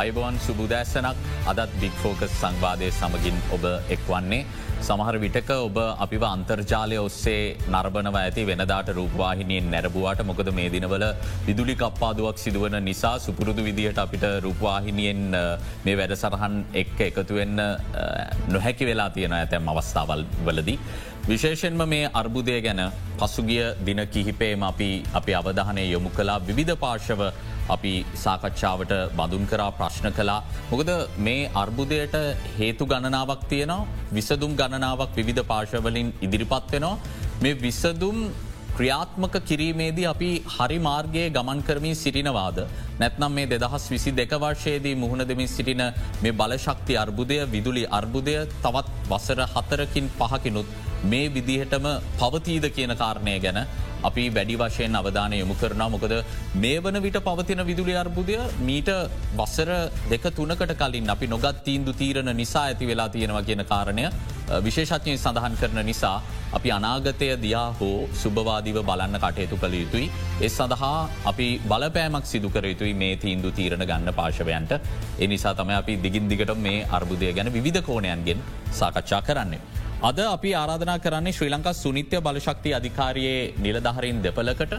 අයිබවන් සුබුදෑස්සනක් අදත් බික්‍ෆෝකස් සංවාදය සමගින් ඔබ එක්වන්නේ. සමහර විටක ඔබ අපිව අන්තර්ජාලය ඔස්සේ නර්බනව ඇති වෙනදාට රූපවාහිනියෙන් නැරබුවාට මොකද මේ දිනවල විදුලි කප්පාදුවක් සිදුවන නිසා සුපුරුදු විදිහට අපිට රූපවාහිනියෙන් මේ වැඩ සරහන් එක්ක එකතුවෙන්න නොහැකි වෙලා තියෙන ඇතැම් අවස්ථාවල් වලදී. විශේෂෙන්ම මේ අර්බුදය ගැන පසුගිය දින කිහිපේම අපි අපි අවධානය යොමු කලා විවිධ පාර්ශව අපි සාකච්ඡාවට බඳුන් කරා ප්‍රශ්න කලා. මොකද මේ අර්බුදයට හේතු ගණනාවක් තියෙනවා විසදුම් ගණනාවක් විවිධ පාර්ශවලින් ඉදිරිපත් වෙනවා. මේ විසදුම් ක්‍රියාත්මක කිරීමේදී අපි හරි මාර්ගයේ ගමන් කරමින් සිටිනවාද. නැත්නම් මේ දෙදහස් විසි දෙක වර්ෂයේදී මුහුණ දෙමින් සිටින මේ බලශක්ති අර්බුදය විදුලි අර්බුදය තවත් වසර හතරකින් පහකිනුත් මේ විදිහටම පවතීද කියන කාරණය ගැන අපි වැඩි වශයෙන් අවධානය යොමු කරනා මොකද මේ වන විට පවතින විදුලි අර්බුදය මීට වස්සර දෙක තුනකට කලින් අපි නොගත් තීන්දු තීරණ නිසා ඇති වෙලා තියෙනවා කියන කාරණය විශේෂඥය සඳහන් කරන නිසා අපි අනාගතය දයා හෝ සුභවාදිව බලන්න කටයුතු කළ යුතුයි. එ සඳහා අපි බලපෑමක් සිදුකර යුතුයි මේ තීන්දු තීරණ ගන්න පාශවයන්ට එනිසා තම අපි දිගින් දිගට මේ අර්බුදය ගැන විධ කෝණයන්ගෙන් සාකච්ඡා කරන්නේ. අද අපි ආරාධනා කරන්නේ ශ්‍රී ලංකා සුනිත්‍ය බලශක්ති අධිකාරයේ නිලධහරින් දෙපලකට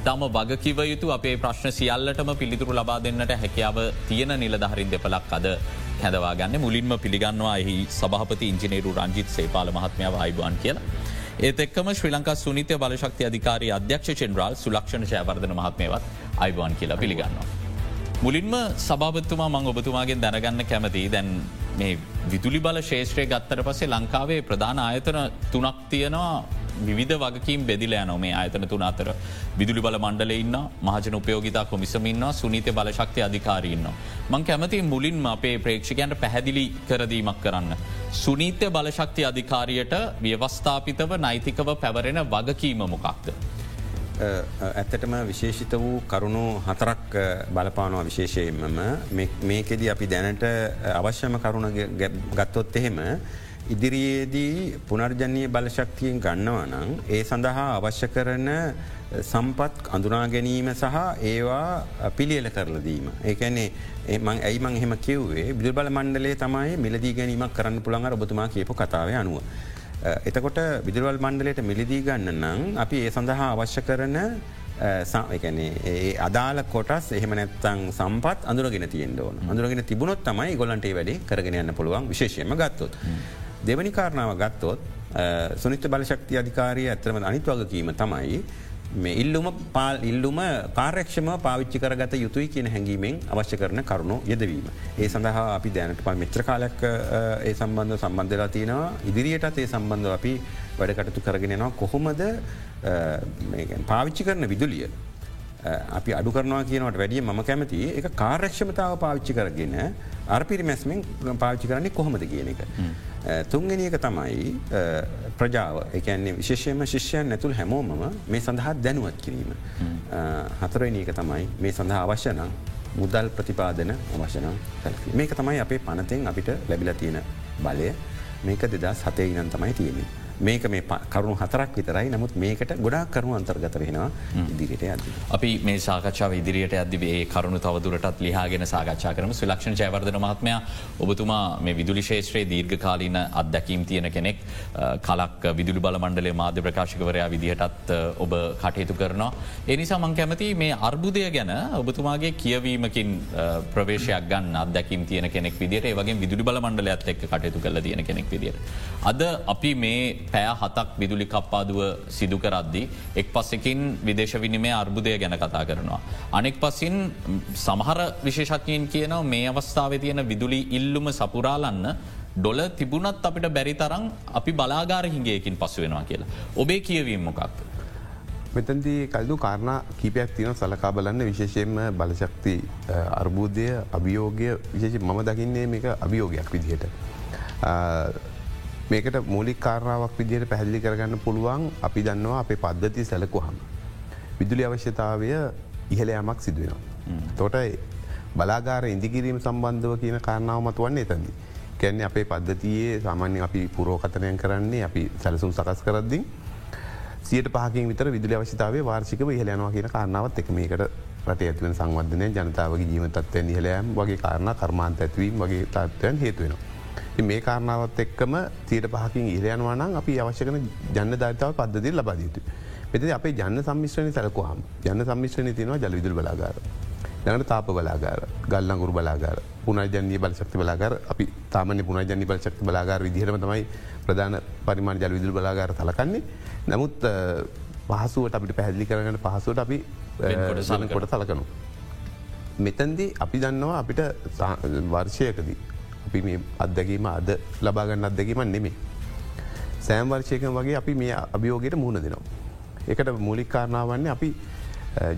ඉතාම වගකිව යුතු අපේ ප්‍රශ්න සියල්ලටම පිළිතුරු ලබා දෙන්නට හැකියාව තියෙන නිලධහරින් දෙපලක් අද හැදවා ගන්න මුලින්ම පිළිගන්නවා එහි සභහපති ඉංජිනේරු රංජිත් සේපාල මහත්මයාව අයිබුවන් කියලා. ඒත් එක්කම ශ්‍රී ලංකා සුනිත්‍ය බලශක්ති අධිකාරී අධ්‍යක්ෂ චෙන්ද්‍රල් සුලක්ෂණ ශයවර්ධන මහත්මයවත් අයිබුවන් කියලා පිළිගන්නවා. මුලින්ම සභාපත්තුමා මං ඔබතුමාගෙන් දැනගන්න කැමති දැන් මේ විදුලි බල ශේෂත්‍රය ගත්තර පසේ ලංකාවේ ප්‍රධාන ආයතන තුනක් තියෙනවා විධ වගකින් බෙදිල නොමේ ආයතන තුන අතර විදුලි බල මණ්ඩලඉන්න මහජන උපයෝගතා කොමිසමින්න්න සුනීත බලශක්ති අධිකාරන්න. මං කැමති මුලින්ම අපේ ප්‍රේක්ෂකයන්ට පැහැදිලි කරදීමක් කරන්න. සුනීත්‍ය බලශක්ති අධිකාරියට ව්‍යවස්ථාපිතව නෛතිකව පැවරෙන වගකීම මොකක්ද. ඇත්තටම විශේෂිත වූ කරුණු හතරක් බලපානවා විශේෂයෙන්මම මේකෙද අපි දැනට අවශ්‍යම කරුණ ගත්තොත් එහෙම ඉදිරියේදී පුනර්ජනය බලශක්තියෙන් ගන්නවනං ඒ සඳහා අවශ්‍ය කරන සම්පත් අඳුනා ගැනීම සහ ඒවා පිළියල කරලදීම. ඒකැනේ මං ඇයිමං එහෙම කිව්වේ බිදු බල මණ්ඩලේ තමයි මිලදී ගැනීමක් කරන්න පුළන්ග ඔබතුමා කියපු කතාව අනුව. එතකොට විදුරවල් මණ්ඩලයට මිලිදී ගන්න නම් අපි ඒ සඳහා අවශ්‍ය කරන ඒ අදාල කොටස් එහම නැත්තං සම්පත් අඳුරගෙන තියෙන් ඕන. අඳුරගෙන තිබුණොත් තමයි ගොලන්ට වැඩි කරගෙන යන්න පුළුවන් විශේෂයම ගත්තොත්. දෙවනි කාරණාව ගත්තොත් සුනිත්‍ය බලශක්ති අධිකාරය ඇතරම අනිත් වගකීම තමයි මේ ඉල්ලුම පාල් ඉල්ලුම කාර්යක්ෂම පාවිච්චි කරගත යුතුයි කියන හැඟීමෙන් අවශ්‍ය කරන කරුණු යෙදවීම. ඒ සඳහා අපි දැනට පල් මෙත්‍ර කාලයක් ඒ සම්බන්ධ සම්බන්ධලා තියෙනවා ඉදිරියටත් ඒ සම්බන්ධ අපි වැඩකටතු කරගෙනවා කොහොමද පාවිච්චි කරන විදුලිය. අපි අඩු කරනවා කියනවට වැඩිය ම කැමති එක කාර්යක්ෂමතාව පාවිච්චි කරගෙන අර පිරිමැස්මෙන් පාවිච්චි කරන්නේ කොහොමද කියන එක. තුන්ගෙනියක තමයි ප්‍රජාව එකන්නේ විශේෂයම ශිෂ්‍යයන් නැතුළ හැමෝමම මේ සඳහා දැනුවත් කිරීම. හතරනික තමයි මේ සඳහා අවශ්‍යනම් මුදල් ප්‍රතිපාදන අවශ්‍යනම් මේක තමයි අපේ පනතෙන් අපිට ලැබිල තියෙන බලය මේක දෙදා සතේ ඉනන් තමයි තියෙන්නේ. මේක මේ කරුණු හතරක් විතරයි නමුත් මේකට ගොඩා කරුණු අන්තර්ගත වෙනවා ඉදිරියට ඇද. අපි මේ සාකච්ඡාව ඉදිරියට ඇදේ කරුණු තවදුරටත් ලිහාගෙන සාකච්ඡා කරම සුලක්ෂණ ජයවර්ධන මහත්මයා ඔබතුමා මේ විදුලි ශේත්‍රයේ දීර්ඝකාලීන අත්දැකීම් තියෙන කෙනෙක් කලක් විදුලි බල මණ්ඩලේ මාධ්‍ය ප්‍රකාශකවරයා විදිහටත් ඔබ කටයුතු කරනවා. එනිසා මං කැමති මේ අර්බුදය ගැන ඔබතුමාගේ කියවීමකින් ප්‍රවේශයක් ගන්න අදැකින් තියන කෙනෙක් විදිට ඒවගේ විදුලි බල මණ්ඩලයත් එක් කටයුතු කල තියෙන කෙනෙක් විදිට. අද අපි මේ පෑ හතක් විදුලි කප්පාදුව සිදු කරද්දි. එක් පස්සකින් විදේශ විනිමේ අර්බුදය ගැන කතා කරනවා. අනෙක් පසින් සමහර විශේෂඥයෙන් කියනව මේ අවස්ථාව තියෙන විදුලි ඉල්ලුම සපුරාලන්න ඩොල තිබුණත් අපිට බැරි තරම් අපි බලාගාර හිංගයකින් පසු වෙනවා කියලා. ඔබේ කියවීම මොකක්ද. මෙතන්දී කල්දු කාරණ කීපයක් තියෙන සලකා බලන්න විශේෂයෙන්ම බලශක්ති අර්බූදය අභියෝගය විශේෂ මම දකින්නේ මේක අභියෝගයක් විදිහට. මේකට මූලික් කාරණාවක් විදිහයට පැහැදිලි කරගන්න පුළුවන් අපි දන්නවා අපේ පද්ධති සැලකුහම. විදුලි අවශ්‍යතාවය ඉහළ යමක් සිදුවෙනවා. තොට බලාගාර ඉදිකිරීම සම්බන්ධව කියන කාරණාව මතු වන්නේ එතැදි. කැන්නේ අපේ පද්ධතියේ සාමාන්‍ය අපි පුරෝකතනයන් කරන්නේ අපි සැලසුම් සකස් කරද්දිින් සියට පහකින් විතර විදුලි අවශ්‍යතාවේ වාර්ෂිකව ඉහල යනවා කියන කාරණාවත් එක මේකට රට ඇතිවෙන සංවර්ධනය ජනතාවගේ ජීවතත්වය නිහලයම් වගේ කාරණ කර්මාන්ත ඇත්වීම වගේ තත්වයන් හේතුවෙනවා. මේ කාරණාවත් එක්කම තීට පහකින් ඉරයනවානම් අපි අවශ්‍යකන ජන්න ධර්තාව පද්ධති ලබාදීතු. මෙති අපේ ජන්න සම්මිශ්‍රණය සැලකෝහම ජන්න සම්මිශ්‍රණය තිනවා ජලවිදුල් බලාගාර. ළඟට තාප බලාගාර ගල්ලංගුරු බලාගාර පුනජනී බලශක්ති බලාගර අපි තාමන පුනජනී බලශක්ති බලාගාර විදිහරම තමයි ප්‍රධාන පරිමාණ ජල විදුල් බලාගාර සලකන්නේ නමුත් පහසුවට අපිට පැහැදිලි කරගන්න පහසුවට අපි කොට සලකනු. මෙතන්දී අපි දන්නවා අපිට වර්ෂයකදී අපි මේ අත්දැකීම අද ලබාගන්න අත්දැකීමන් නෙමේ. සෑම් වර්ෂයකන් වගේ අපි මේ අභියෝගයට මුහුණ දෙනවා. එකට මූලිකාරණාවන්නේ අපි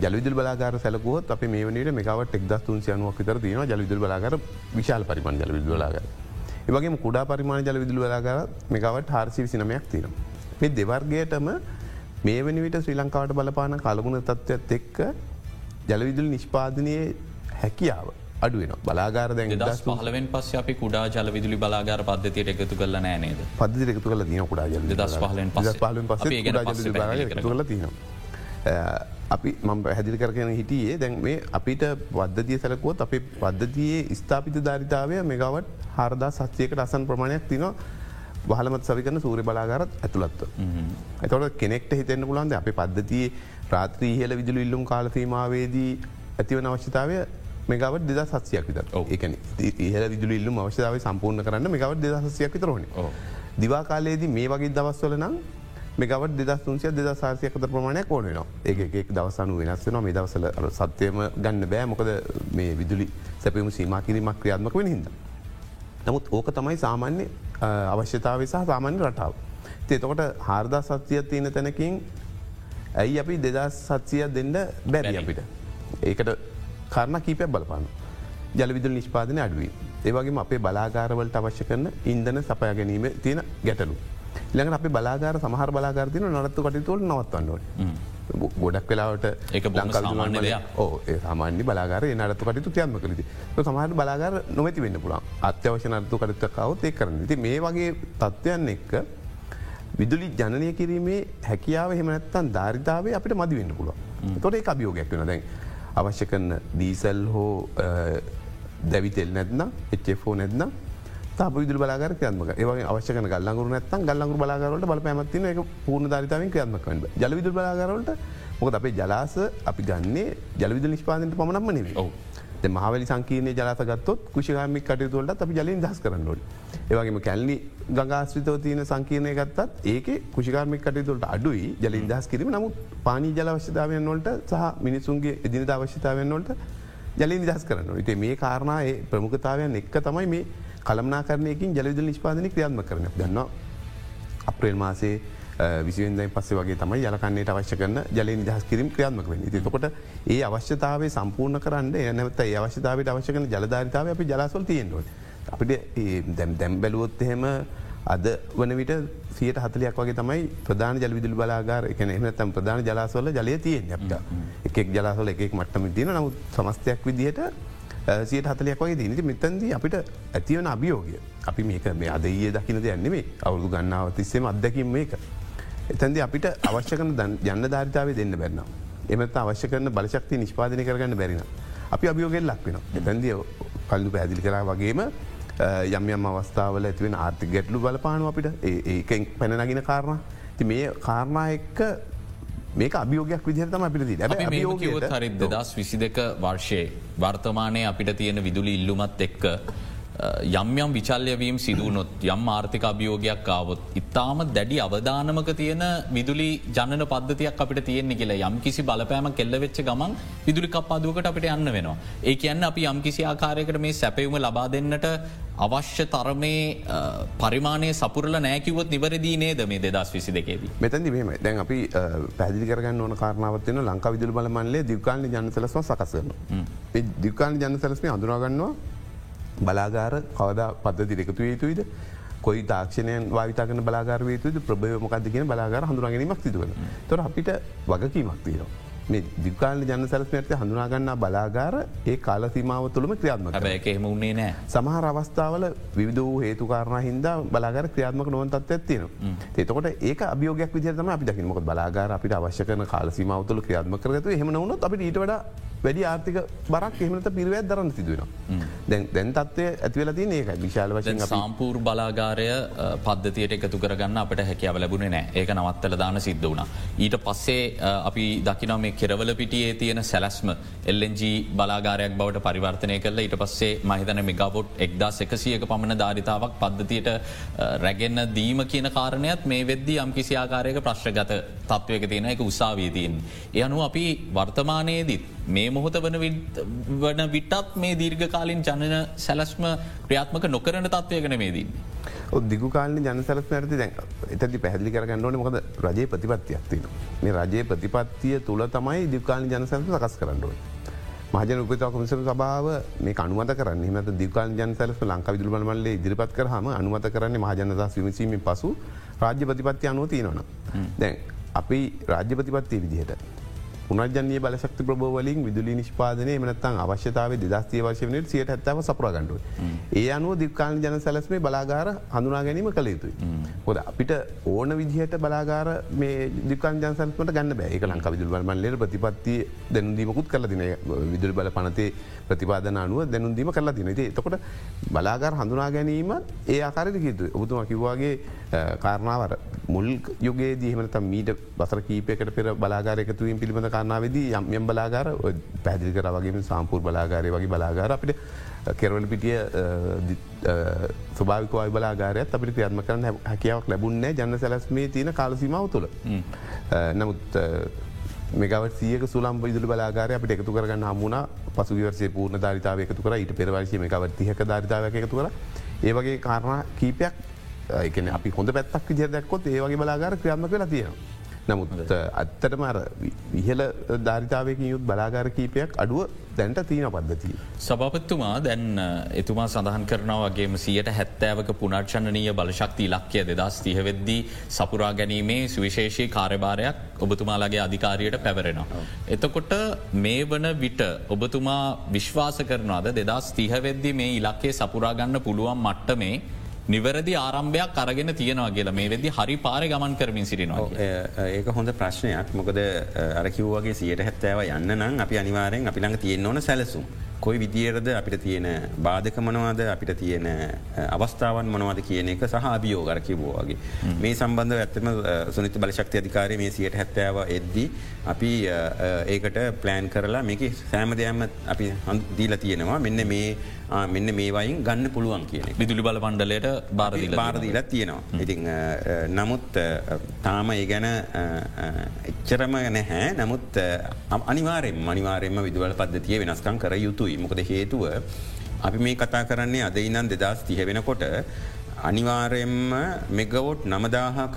ජලවිදුල් බලාගර සැලකුවත් අප මේ වනට මේකවට එක්දස් තුන්සියනුවක් විතර තියෙන ජලවිදුල් බලාගර විශාල පරිමාණ ජලවිදුල් බලාගර. ඒවගේ කුඩා පරිමාණ ජලවිදුල් බලාගර මේකවට හාර්සි විසිනමයක් තියෙන. මේ දෙවර්ගයටම මේ වනි විට ශ්‍රී ලංකාවට බලපාන කලගුණ තත්ත්වත් එක්ක ජලවිදුල් නිෂ්පාදනයේ හැකියාව අඩුවෙන බලාගාර දැ දස් පහලවෙන් පස්ස අපි කුඩා ජල විදුලි බලාගාර පද්ධතියට එකතු කල නෑනේද පද්ධති එකතු කල තින කුඩා ජල දස් පහලෙන් පස් පහලෙන් පස කල තිනවා. අපි මම පැහැදිලි කරගෙන හිටියේ දැන් මේ අපිට වද්ධතිය සැලකුවොත් අපි පද්ධතියේ ස්ථාපිත ධරිතාවය මෙගවට හරදා සත්‍යයකට අසන් ප්‍රමාණයක් තිනවා වහලමත් සවිකන සූරය බලාගරත් ඇතුළත්ව. ඇතවට කෙනෙක්ට හිතෙන්න්න පුලන්ද අපි පද්ධතියේ රාත්‍රී හල විදුලු ඉල්ලුම් කාලසීමාවේදී ඇතිවන අවශ්‍යතාවය මෙගවට දෙද සත්සයක් විත ඒකන ඉහල විදුල ඉල්ලුම් අවශ්‍යාව සම්පූර්ණ කරන්න මෙගවට දෙදසයක් විතරන. දිවා කාලයේදී මේ වගේ දවස්වල නම් මේකවට දෙදස් තුන්සිය දෙද සාසයකත ප්‍රමාණයක් ඕනනවා ඒකෙක් දවසනු වෙනස් වෙන මේ දවසල සත්‍යයම ගන්න බෑ මොකද මේ විදුලි සැපම සීම කිරීමක් ක්‍රියාත්මක වෙන හිද. නමුත් ඕක තමයි සාමාන්‍ය අවශ්‍යතාව සහ සාමාන්‍ය රටාව. තේතකොට හාර්දා සත්‍යය තියෙන තැනකින් ඇයි අපි දෙදස් සත්සිය දෙන්න බැරි අපිට. ඒකට කරණ කීපයක් බලපාන. ජලවිදුල් නිෂ්පාදන අඩුවී. ඒවගේ අපේ බලාගාරවලට අවශ්‍ය කරන ඉන්දන සපය ගැනීම තියෙන ගැටලු. ළඟට අපි බලාගාර සමහර බලාගාරතින නත්තු කටතුවල නවත්වන්නට. ගොඩක් වෙලාවට ඒක ඕ ඒ සාමාන්‍ය බලාගර නතු කටතු තියන්ම කලති සමහට බලාගර නොමැති වෙන්න පුළන් අත්‍යවශ නත්තු කටත්තකාවත් ඒ කරන ති මේ වගේ තත්ත්වයන් එක්ක විදුලි ජනනය කිරීමේ හැකියාව හෙමනැත්තන් ධාරිතාවේ අපිට මදි වෙන්න පුළුව තොට ඒ අභියෝගයක් වෙන දැන් අවශ්‍ය කරන දීසල් හෝ දැවිතෙල් නැත්නම් එච්චෝ නැත්නම් විදු බලාගර ක්‍රයත්මක ඒවගේ අවශ්‍යකන ගල්ලගුරු නැත්තන් ගල්ලගුරු බලාගරට බල පැමත්තින එක පූර්ණ ධරිතාවෙන් ක්‍රයත්මක ජලවිදු බලාගරට මොක අපේ ජලාස අපි ගන්නේ ජලවිදු නිෂ්පාදනයට පමණක්ම නෙවේ මහවලි සංකීනය ජලාතගත්තොත් කුෂිකාමික් කටයුතුවලට අපි ජලින් දස් කරන්නඩ. ඒවගේම කැල්ලි ගංගාස්ත්‍රිතව තියන සංකීනය ගත්තත් ඒක කුෂිකාර්මික් කටයුතුලට අඩුයි. ජලින් දස් කිරීම. නමුත් පානී ජලවශ්‍යතාවයන් වලට සහ මිනිසුන්ගේ එදිනත අවශ්‍යතාවයන් වලට ජලින් නිදස් කරන්න. ඉති මේ කාරණය ප්‍රමුඛතාවයන් එක්ක තමයි මේ කළමනාකරනයකින් ජලවිදල නිෂ්පාදනය ක්‍රියාත්ම කරන ගන්න අප්‍රේල් මාසේ විසිවෙන්දයි පස්සේ වගේ තමයි යලකන්නේට අවශ්‍ය කරන ජල නිදහස් කිරීම ක්‍රියාත්මක වෙන තකොට ඒ අවශ්‍යතාවේ සම්පූර්ණ කරන්න එනැවත ඒ අවශ්‍යතාවට අවශ්‍ය කන ජලධාරිතාව අපි ජලාසොල් තියෙන්ටුව. අපිට දැම් දැම් බැලුවොත් එහෙම අද වන විට සියට හතලයක් වගේ තමයි ප්‍රධාන ජල විදුල බලාගාර එකන එනතම් ප්‍රධාන ජලාසොල්ල ජලය තියෙන් අපට එකෙක් ජලාසොල එකෙක් මට්ටම තින නමුත් සමස්තයක් විදිහට සියට හතලයක් වගේ දීනති මෙතන්දී අපිට ඇතිවන අභියෝගය අපි මේක මේ අදයේ දකින දෙයන්නෙමේ අවුදු ගන්නාව තිස්සේම අත්දැකින් මේක. එතන්දි අපිට අවශ්‍ය කන ජන්න ධරිතාව දෙන්න බැන්නම්. එමත අවශ්‍ය කරන බලශක්ති නිෂ්පාදනය කරගන්න බැරින. අපි අභියෝගෙල් ලක්වෙන. එතන්දිය කල්ලු පැදිලි කරා වගේම යම් යම් අවස්ථාවල ඇතිවෙන ආර්ථික ගැටලු බලපාන අපිට. ඒකෙන් පැනනගෙන කාරණ. ති මේ කාරණා එක්ක මේක අභියෝගයක් විදිහතම අපිට දී හරි දස් විසි දෙක වර්ෂයේ වර්තමානය අපිට තියෙන විදුලි ඉල්ලුමත් එක්ක යම් යම් විචල්යවීම් සිදුවනොත් යම් ආර්ථික අභියෝගයක් ආවොත් ඉතාම දැඩි අවධානමක තියෙන විදුලි ජනන පද්ධතියක් අපිට තියෙන්නේ කියලා යම් කිසි බලපෑම කෙල්ල වෙච්ච ගමන් විදුලි කප්පාදුවකට අපිට යන්න වෙනවා. ඒ කියන්න අපි යම් කිසි ආකාරයකට මේ සැපයුම ලබා දෙන්නට අවශ්‍ය තරමේ පරිමාණය සපුරල නෑකිවත් නිවරදී නේද මේ දෙදස් විසි දෙකේදී. මෙතැදි මෙම දැන් අපි පැදිි කරගන්න ඕන කාරනාවත්වන ලංකා විදුල බලමන්ලේ දිවකාලි ජනසලස්ව සකසන. දිවකාලි ජනසලස්මේ අඳුරගන්නවා බලාගාර කවද පද්ධති දෙකතු යුතුයිද? කොයි තාක්ෂණයන් වාවිතාගන බලාගාර වේතුද ප්‍රභයමකක්ද කියෙන බලාගාර හඳුරගෙනීමක් සිදුවන තොර අපිට වගකීමක් තියෙනවා. මේ දිකාල ජන සැලස්මට හඳුනාගන්න බලාගාර ඒ කාලසීමාව තුළම ක්‍රියාත්ම එකහෙම උන්නේ නෑ. සමහර අවස්ථාවල විවිධ වූ හේතුකාරණ හිද බලාගර ක්‍රියාත්මක නොවන් තත්ව ඇතින ඒතකොට ඒක අභියෝගයක් විදිරතම අපි දකිනමක බලාගාර අපිට අවශ්‍ය කරන කාලසීමාව තුළ ක්‍රියාත්ම කරතු හෙම නොවනොත් අපිට ඊට වඩා වැඩි ආර්ථික බරක් එහමට පිරිවැත් දරන්න සිදුවෙන දැන් තත්වය ඇතිවල තින ඒක විශාල වශයෙන් සාම්පූර් බලාගාරය පද්ධතියට එකතු කරගන්න අපට හැකියාව ලැබුණේ නෑ. ඒක නවත්තල දාන සිද්ධ වුණ. ඊට පස්සේ අපි දකිනව මේ කෙරවල පිටියේ තියෙන සැලස්ම එල්ලජ බලාගාරයක් බවට පරිවර්තනය කල ඊට පස්සේ මහිතන මිගපොට් එක්දා එකසියක පමණ ධාරිතාවක් පද්ධතියට අ, රැගෙන්න්න දීම කියන කාරණයත් මේ වෙද්දී යම් කිසි ආකාරයක ප්‍රශ්ගත තත්වයක තියෙන එක උසාවීතියෙන්. එ අනු අපි වර්තමානයේදීත් මේ මොහොත වන විට- වන විටත් මේ දීර්ඝකාලින් ජනන සැලස්ම ක්‍රියාත්මක නොකරන තත්වයකන මේදී. දිගු කාලන ජනසලස් නැරති දැන් එතදි පැහදිලි කරගන්න ඕන මොකද රජය ප්‍රතිපත්තියක් තින මේ රජයේ ප්‍රතිපත්තිය තුළ තමයි දිකාලි ජනසලම සකස් කරන්නුව. මහජන උපතා කොමිසම සභාව මේ අනුමත කරන්න මත දිකාල ජනසලස් ලංකා විදුල බලමල්ලේ ඉදිරිපත් කරහම අනුමත කරන්නේ මහජනදස් විමසීමෙන් පසු රාජ්‍ය ප්‍රතිපත්ති අනුව තියෙනවන. දැන් අපි රාජ්‍ය ප්‍රතිපත්තිය විදිහට. පුනර්ජනය බලශක්ති ප්‍රබෝවලින් විදුලි නිෂ්පාදනය මනත්තන් අවශ්‍යතාව දෙදස්තිය වශවනට සියට හැත්තාව සපරගණඩුව. ඒ අනුව දික්කාල ජන සැලස්මේ බලාගාර හඳුනා ගැනීම කළ යුතුයි. හොද අපිට ඕන විදිහට බලාගාර මේ දිකන් ජනසල්මට ගන්න බෑ. ලංකා විදුල් බලමල්ලට ප්‍රතිපත්ති දැනුදීමකුත් කල දින විදුල් බල පනතේ ප්‍රතිපාදන අනුව දැනුදීම කරලා දින එතකොට බලාගාර හඳුනා ගැනීම ඒ ආකාරයට කිතු ඔබතුම කිව්වාගේ කාරණාවර මුල් යුගේ දීමනත මීට බසර කීපයකට පෙර බලාගාර එකතුවීම පිළිබඳ කාරනාවදී යම් යම් බලාගාර පැදිලි කර වගේ සාම්පූර් බලාගාරය වගේ බලාගාර අපිට කෙරවල පිටිය ස්භාවිකවයි බලාගාරයත් අපිට ක්‍රියාත්ම කරන්න හැකියාවක් ලැබුන්නේ ජන්න සැලස්මේ තියෙන කාලසිමාව තුළ. නමුත් මෙගවට සියක සුලම් විදුල බලාගාර අපට එකතු කරගන්න හමුණ පසුවිවර්සේ පූර්ණ ධරිතාව එකතු කර. ඊට පෙරවර්ශය එකවත් තිහක ධරිතාව එකතු කර. ඒවගේ කාරණ කීපයක් එකන අපි හොඳ පැත්තක් විදිහදැක්කොත් ඒවගේ බලාගාර ක්‍රියාත්ම කලා තියෙනවා. නමුත් අත්තටම අර විහල ධරිතාවයකින් යුත් බලාගාර කීපයක් අඩුව දැන්ට තියන පද්ධතිය. සභපත්තුමා දැන් එතුමා සඳහන් කරනවාගේම සියට හැත්තෑවක පුනර්චනනීය බලශක්ති ඉලක්කය දෙදස් තිහවෙද්දී සපුරා ගැනීමේ සුවිශේෂී කාර්යභාරයක් ඔබතුමාලාගේ අධිකාරයට පැවරෙනවා. එතකොට මේ වන විට ඔබතුමා විශ්වාස කරනවාද දෙදස් තිහවෙද්දි මේ ඉලක්කේ සපුරාගන්න පුළුවන් මට්ටමේ නිවැරදි ආරම්භයක් අරගෙන තියෙනවා කියලා මේ වෙදදි හරි පාර ගමන් කරමින් සිටිනවා. ඒක හොඳ ප්‍රශ්නයක් මොකද අරකිව්වගේ සියට හැත්තෑව යන්න නම් අපි අනිවාරයෙන් අපි ළඟ තියෙන්න්න ඕන සැලසුම්. කොයි විදිරද අපිට තියෙන බාධක මනවාද අපිට තියෙන අවස්ථාවන් මොනවද කියන එක සහ අභියෝ ගර කිවෝගේ. මේ සම්බන්ධ ඇත්තම සුනිත බලශක්ති අධිකාරය මේ සියට හැත්තෑව එද්දී අපි ඒකට ප්ලෑන් කරලා මේක සෑම දෙයක්ම අපි දීල තියෙනවා. මෙන්න මේ මෙන්න මේවයින් ගන්න පුළුවන් කියන විදුලි බල පණ්ඩලයට බාරදිල බාරදීල තියෙනවා. ඉතිං නමුත් තාම ඒ ගැන එච්චරම නැහැ. නමුත් අනිවාරෙන් මනිවාරෙන්ම විදුවල පද්ධතිය වෙනස්කං කර යුතුයි. මොකද හේතුව අපි මේ කතා කරන්නේ අද ඉන්නන් දෙදස් තිහ වෙනකොට අනිවාරයෙන්ම මෙගවොට් නමදාහක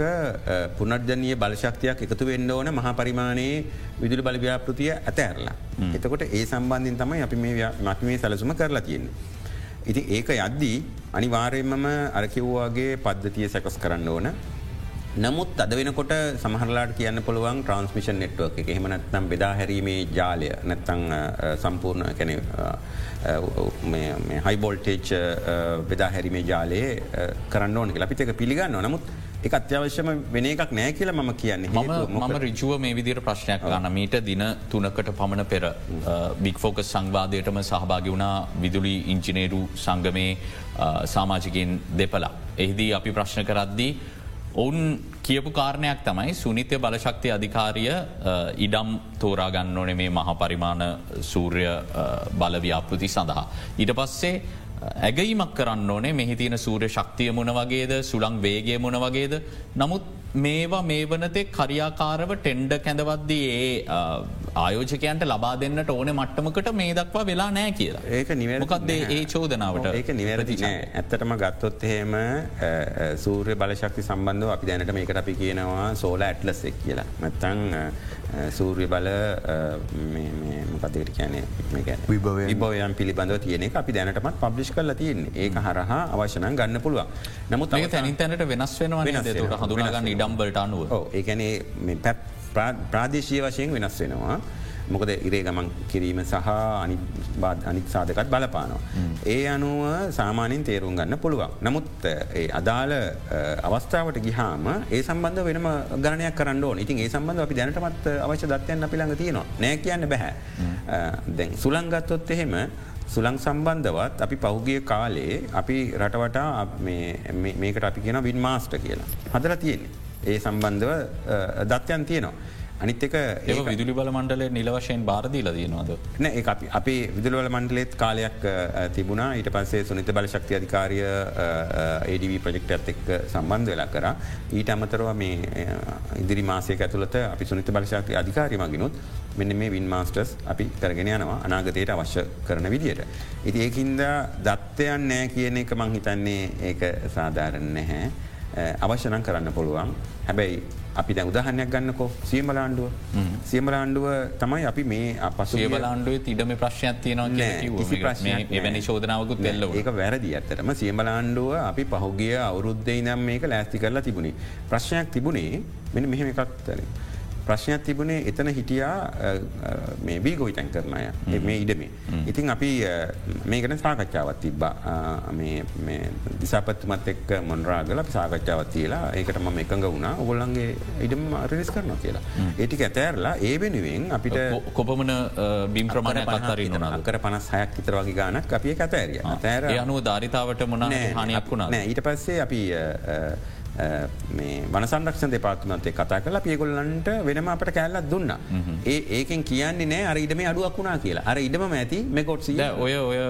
පුනර්ජනය බලශක්තියක් එකතු වෙන්න ඕන මහා පරිමාණයේ විදුලි බලව්‍යාපෘතිය ඇතඇරලා. එතකොට ඒ සම්බන්ධින් තමයි අපි මේ මත් මේ සැලසුම කරලා තියෙන්නේ. ඉතින් ඒක යද්දී අනිවාරයෙන්මම අරකිව්වාගේ පද්ධතිය සැකස් කරන්න ඕන නමුත් අද වෙනකොට සමහරලාට කියන්න පුළුවන් ට්‍රන්ස්මිෂන් නෙට්ුවක් එක. එහෙමනත්නම් බෙදා හැරීමේ ජාලය. නැත්තං සම්පූර්ණ කැන හයිබෝල්ටේච් බෙදා හැරීමේ ජාලයේ කරන්න ඕන අපිට එක පිළිගන්න නමුත් එක අත්‍යවශ්‍යම වෙන එකක් නෑ කියලා මම කියන්නේ. මම රිජුව මේ විදිර ප්‍රශ්නයක් ගන්න මීට දින තුනකට පමණ පෙර බික්‍ෆෝකස් සංවාදයටම සහභාගි වුණා විදුලි ඉංජිනේරු සංගමේ සාමාජිකින් දෙපලා. එහිදී අපි ප්‍රශ්න කරද්දී ඔවුන් කියපු කාරණයක් තමයි සුනිත්‍ය බලශක්ති අධිකාරිය ඉඩම් තෝරාගන්න ඕන මේ මහපරිමාණ සූර්ය බලව්‍යාපෘති සඳහා. ඊට පස්සේ ඇගයිමක් කරන්න ඕනේ. මෙහි තියෙන සූර්ය ශක්තිය මොන වගේද? සුළං වේගේ මොන වගේද? නමුත් මේවා මේ වනතේ කරියාකාරව ටෙන්ඩ කැඳවද්දී ඒ ආයෝජකයන්ට ලබා දෙන්නට ඕන මට්ටමකට මේ දක්වා වෙලා නෑ කියලා. ඒක නිවැකක්දේ ඒ චෝදනාවට ඒක නිවැරදි නෑ. ඇත්තටම ගත්තොත් එහෙම සූර්ය බලශක්ති සම්බන්ධව අපි දැනට මේකට අපි කියනවා සෝල ඇටලස්සෙක් කියලා. මත්තං සූර්ය බල මොකදට කියන විභවයන්. පිළිබඳව තියෙන අපි දැනටමත් පබ්ලිෂ් කල තියෙන් ඒක හරහා අවශ්‍යනන් ගන්න පුළුවන්. නමුත් තැනින් තැනට වෙනස් වෙනවා වෙනස් හඳුනගන්න ඉඩම්බලට අනුව ඒකැනේ ප්‍රාදේශය වශයෙන් වෙනස් වෙනවා. මොකද ඉරේ ගමන් කිරීම සහ අනි අනිත් සාධකත් බලපානවා. ඒ අනුව සාමානින් තේරුම් ගන්න පුළුවන්. නමුත් අදාළ අවස්ථාවට ගිහාම ඒ සම්බන්ධ වෙනම ගණනයක් කරන්න ඉතින් ඒ සම්බන්ධ අපි දැනටමත් අවශ්‍ය දත්වයන් අපි ළඟ තියෙනවා නෑ කියන්න බැහැ. දැන් සුළංගත්තොත් එහෙම සුළං සම්බන්ධවත් අපි පෞගිය කාලේ අපි රටවටා මේකට අපි කියෙන වින් මාස්ට කියලා. හදර තියෙන්නේ. ඒ සම්බන්ධව දත්යන් තියෙනවා. අනිත් එක ඒ විදුලි බල මණ්ඩලේ නිල වශයෙන් බාරදීල දයනවාද නෑ ඒ අපි විදුලවල මණ්ඩලෙත් කාලයක් තිබුණා ඊට පස්සේ සුනිත බල ශක්ති අධිකාරය ADV ප්‍රජෙක්ට ඇත් එක් සම්බන්ධ වෙලා කර ඊට අමතරව මේ ඉදිරි මාසය ඇතුළත අපි සුනිත බලශක්ති අධිකාරය මගිනුත් මෙන්න මේ වින් මාස්ටර්ස් අපි කරගෙන යනවා අනාගතයට අවශ්‍ය කරන විදියට. ඉති ඒකින්ද දත්තයන් නෑ කියන එක මං හිතන්නේ ඒක සාධාරණ නැහැ. අවශ්‍යනං කරන්න පුළුවන්. හැබැයි අපි දැ උදාහනයක් ගන්නකෝ. සියමලාණ්ඩුව සියමලාණ්ඩුව තමයි අපි මේ අපසේබලාණ්ඩුව ඉඩම ප්‍රශ්යක් තියනවා එවැනි ශෝධනාවකුත් දෙල්ල ඒක වැරදි ඇතරම සියමලාණ්ඩුව අපි පහුගිය අවුරුද්ධයි නම් මේක ලෑස්ති කරලා තිබුණේ. ප්‍රශ්නයක් තිබුණේ මෙ මෙහෙම එකක්තරින්. ප්‍රශ්නයක් තිබුණේ එතන හිටියා මේ වීගෝයි තැන් කරනය මේ ඉඩමේ. ඉතින් අපි මේකන සාකච්ඡාවත් තිබ්බා. දිසාපත්තුමත් එක් මොන්රාගල සාකච්ඡාවත් කියලා ඒකට ම එකඟ වුණා. ඔගොල්ලන්ගේ ඉඩම රිස් කරන කියලා. ඒටික ඇතෑරලා ඒ වෙනුවෙන් අපිට කොපමන බිම් ප්‍රමාණය පත්තරන්න අකර පනස් හයක් විතර වගේ ගානක් අපිය කතෑරිය තෑර යනුව ධරිතාවට මොන හනයක් වුණා ඊට පස්සේ අපි මේ වනසන්රක්ෂ දෙපාත්මන්තේ කතා කලා පියගොල්ලන්ට වෙනම අපට කැල්ලත් දුන්න. ඒ ඒකෙන් කියන්නේ නෑ අර ඉඩම අඩුවක් වුණා කියලා අර ඉඩම ඇති මෙකොට්සිය ඔය ඔය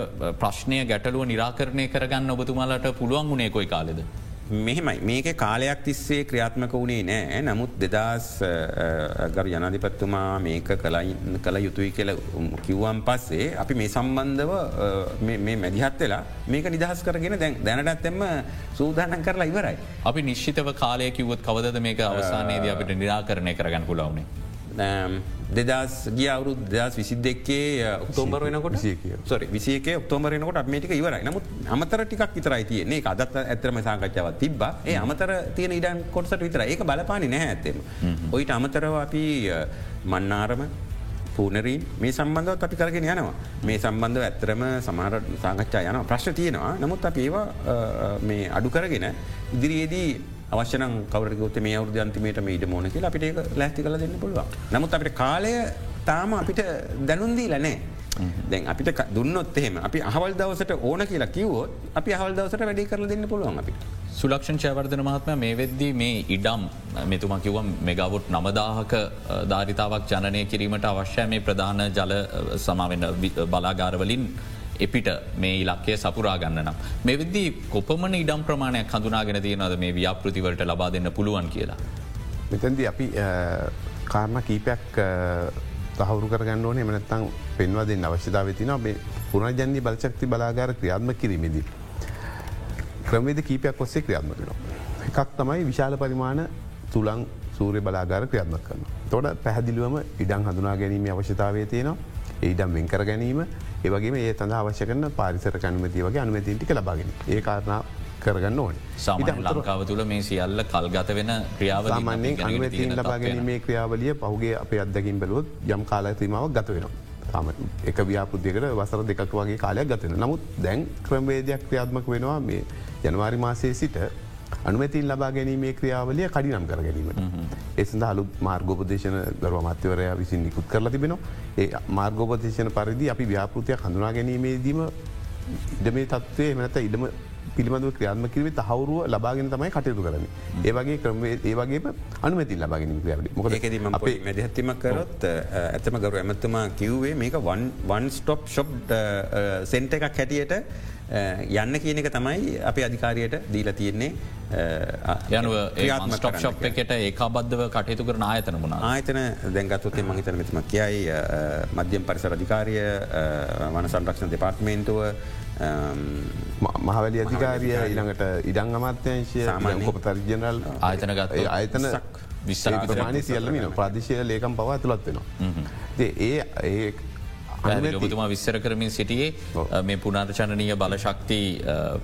ප්‍රශ්නය ගැටලුව නිරාකරණය කරගන්න ඔබතුමාලට පුළුවන් වුණේ කොයි කාලෙද. මෙහෙමයි මේක කාලයක් තිස්සේ ක්‍රියාත්මක වුණේ නෑ නමුත් දෙදස් ගර ජනධිපත්තුමා මේක කළ යුතුයි කියල කිව්වන් පස්සේ අපි මේ සම්බන්ධව මේ මැදිහත් වෙලා මේක නිදහස් කරගෙන දැන් දැනටත් එම සූදානන් කරලා ඉවරයි. අපි නිශ්ිතව කාලය කිවත් කවද මේක අවසානයේද අපිට නිරාකරණය කරගන්න පුලවනේ. දෙදස් ගිය අවුරු දස් විසි දෙක්කේ ඔක්තෝම්බර වෙනකොට? සොරි විසික ඔක්තෝමරනකොට මේක ඉවරයි. නමුත් අමතර ටිකක් විතරයි තියන්නේ. අදත් ඇතරම සාකච්ඡාවත් තිබ ඒ අමතර තියෙන ඉඩන් කොටසට විතර ඒක බලපානි නැහැ ඇත්තෙම. ඔයිට අමතරව අපි මන්නාරම පූනරීන් මේ සම්බන්ධව අපි කරගෙන යනවා. මේ සම්බන්ධව ඇත්තරම සමහර සාකච්ඡා යන ප්‍රශ්න තියෙනවා. නමුත් අප ඒවා මේ අඩු කරගෙන ඉදිරියේදී අවශ්‍යන කවරගොත මේ අවුද අන්තිමේට මේ ඉඩ මෝන කියලා අපිට ලැස්ති කල දෙන්න පුළුවන් නමුත් අපිට කාලය තාම අපිට දැනුන්දී ලනෑ. දැන් අපිට දුන්නොත් එහෙම අපි අහවල් දවසට ඕන කියලා කිවෝත් අපි අහල් දවසට වැඩි කරල දෙන්න පුළුවන් අපිට. සුලක්ෂන් චයවර්ධන මහත්ම මේ වෙද්දී මේ ඉඩම් මෙතුම කිවම් මෙගවුට් නමදාහක ධාරිතාවක් ජනනය කිරීමට අවශ්‍ය මේ ප්‍රධාන ජල සමාවෙන්න බලාගාරවලින් එපිට මේ ඉලක්කය සපුරා ගන්න නම්. මෙවිද්දී කොපමන ඉඩම් ප්‍රමාණයක් හඳුනාගෙන තියෙනද මේ ව්‍යාපෘතිවලට ලබා දෙන්න පුළුවන් කියලා. මෙතැන්ද අපි කාරණ කීපයක් තහවුරු කරගන්න ඕනේ මනත්තං පෙන්වා දෙන්න අවශ්‍යතාව තින මේ පුරජන්ී බලචක්ති බලාගාර ක්‍රියාත්ම කිරීමේදී. ක්‍රමේද කීපයක් ඔස්සේ ක්‍රියාත්ම කරනවා. එකක් තමයි විශාල පරිමාණ තුළං සූරය බලාගාර ක්‍රියාත්ම කරන. තොට පැහදිලිවම ඉඩං හඳුනා ගැනීම අවශ්‍යතාවය තියෙනවා ඒඩම් වෙන්කර ගැනීම ඒවගේ ඒ තඳ අවශ්‍ය කරන පාරිසර කනුමති වගේ අනුමතින්ටික ලබාගෙන ඒ කාරණා කරගන්න ඕන. සාමට ලංකාව තුළ මේ සියල්ල කල්ගත වෙන ක්‍රියාවමන්නේ අනුමතින් ලබාගෙන මේ ක්‍රියාවලිය පහුගේ අපේ අදකින් බැලුවොත් යම් කාලතිමාවක් ගත වෙනවා. එක ව්‍යාපෘතියකට වසර දෙකක් වගේ කාලයක් ගතන නමුත් දැන් ක්‍රමවේදයක් ක්‍රියාත්මක වෙනවා. මේ ජනවාරි මාසයේ සිට අනුමැතින් ලබා ගැනීමේ ක්‍රියාවලිය කඩිනම් කර ගැනීමට. එසඳ හලු මාර්ගෝපදේශන දරව මත්‍යවරය විසින් නිකුත් කරලා තිබෙනවා. ඒ මාර්ගෝපදේශන පරිදි අපි ව්‍යාපෘතියක් හඳුනා ගැනීමේදීම ඉඩමේ තත්වය මනත ඉඩම පිළිබඳව ක්‍රියාත්ම කිරීම තහවරුව ලබාගෙන තමයි කටයුතු කරන. ඒවගේ ක්‍රමේ ඒවගේ අනුමැති ලබාගෙන ක්‍රියාවලි මොකදම අපේ මැදිහත්තිම කරොත් ඇතම ගරු ඇමතුමා කිව්වේ මේක වන් ස්ටොප් ශොප් සෙන්ට එකක් හැටියට යන්න කියන එක තමයි අපේ අධිකාරයට දීලා තියෙන්නේ යනුව ටොප් එකට ඒකාබද්ධව කටයුතු කරන ආයතන මුණ ආයතන දැන්ගත්තුතේ මහිතන මෙතම කියයි මධ්‍යම් පරිසර අධිකාරය වන සංරක්ෂණ දෙපාර්ට්මේන්තුව මහවැලි අධිකාරිය ඊළඟට ඉඩං අමාත්‍යංශය කොප තර්ජනල් ආයතන විශ්මානි සියල්ලම ප්‍රදේශය ලේකම් පවා ඇතුළත් වෙනවා. ඒ ඒ ඔබතුමා විස්සර කරමින් සිටියේ මේ පුනාර්චනනීය බලශක්ති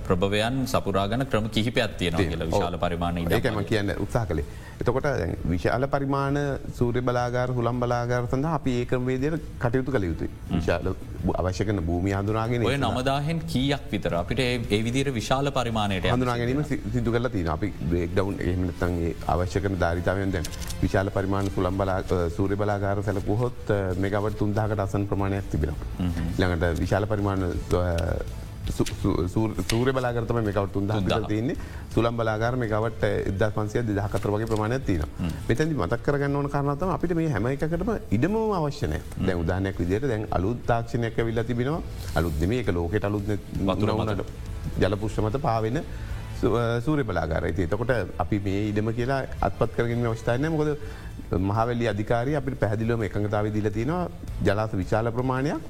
ප්‍රභවයන් සපුරාගන ක්‍රම කිහිපයක් තියෙන කියල විශාල පරිමාණ ඒකම කියන්න උත්සා කළේ. එතකොට විශාල පරිමාණ සූර්ය බලාගාර හුළම් බලාගාර සඳ අපි ඒකමේදයට කටයුතු කළ යුතුයි. විශාල අවශ්‍ය කන භූමි හඳුනාගෙන ඔය නමදාහෙන් කීයක් විතර? අපිට ඒ විදිර විශාල පරිමාණයට හඳුනාගැනීම සිදු කල තින අපි බ්‍රේක් ඩවන්් එහමනත්තන්ගේ අවශ්‍ය කන ධරිතාවයන් දැන් විශාල පරිමාණ සුළම් බලා සූරය බලාගාර සැලකුහොත් මෙගවට තුන්දාකට අසන් ප්‍රමාණයක් තිබෙනවා. ළඟට විශාල පරිමාණ සූර බලාගරතම මේකවට තුන්ද තියන්නේ. සුලම් බලාගර මේකවට එද පන්සිය දහකතර වගේ ප්‍රමාණයක් තින මෙතැදි මතක් කරගන්න ඕන කරනතම අපිට මේ හැම එකකටම ඉඩම අවශ්‍යනය දැ උදානයක් විදියට දැන් අලුත් තාක්ෂණයක විල්ල තිබෙනවා. අලුත්දම එක ලෝකෙට අලුත් වතුරවනට ජලපුෂ්මත පාවෙන සූරය බලාගාරයි. එතකොට අපි මේ ඉඩම කියලා අත්පත් කරගෙන අවස්ථානය මොකද මහවැලි අධිකාරය අපි පැහදිලම එකඟතාව දිල තියෙනවා. ජලාස විශාල ප්‍රමාණයක්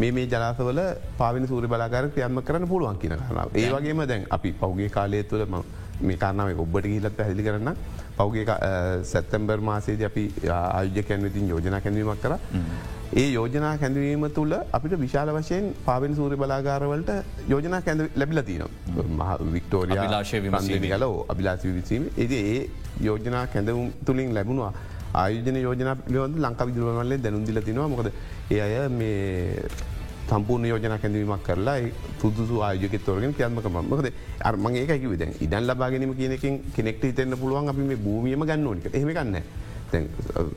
මේ මේ ජලාසවල පාවිනි සූරි බලාගර ක්‍රියම්ම කරන්න පුළුවන් කියන කරනාව. ඒ වගේම දැන් අපි පෞගේ කාලය තුළ මේ කාරනාව ඔබට ගිහිලත් පැහදිලි කරන්න පෞගේ සැත්තැම්බර් මාසේද අපි ආයුජ්‍යකැන් විතින් යෝජනා කැඳවීමක් කර. ඒ යෝජනා කැඳවීම තුළ අපිට විශාල වශයෙන් පාවෙන් සූරි බලාගාරවලට යෝජනා කැඳ ලැබිල තින වික්ටෝරිය ලාශය විමසී කල අභිලාසි විසීම එද ඒ යෝජනා කැඳවුම් තුළින් ලැබුණවා ආයෝජන යෝජන පිළිබඳ ලංකා විදුරවල්ලේ දැනුන්දිල තිනවා. මොකද ඒ අය මේ සම්පූර්ණ යෝජන කැඳවීමක් කරලා පුදුසු ආයෝජක තොරගෙන කියන්මක මකද අර්මගේ එකකි විද ඉඩන් ලබාගෙනීම කියනකින් කෙනෙක්ට හිතන්න පුළුවන් අපි මේ භූමියම ගන්න ඕනික එහෙම ගන්න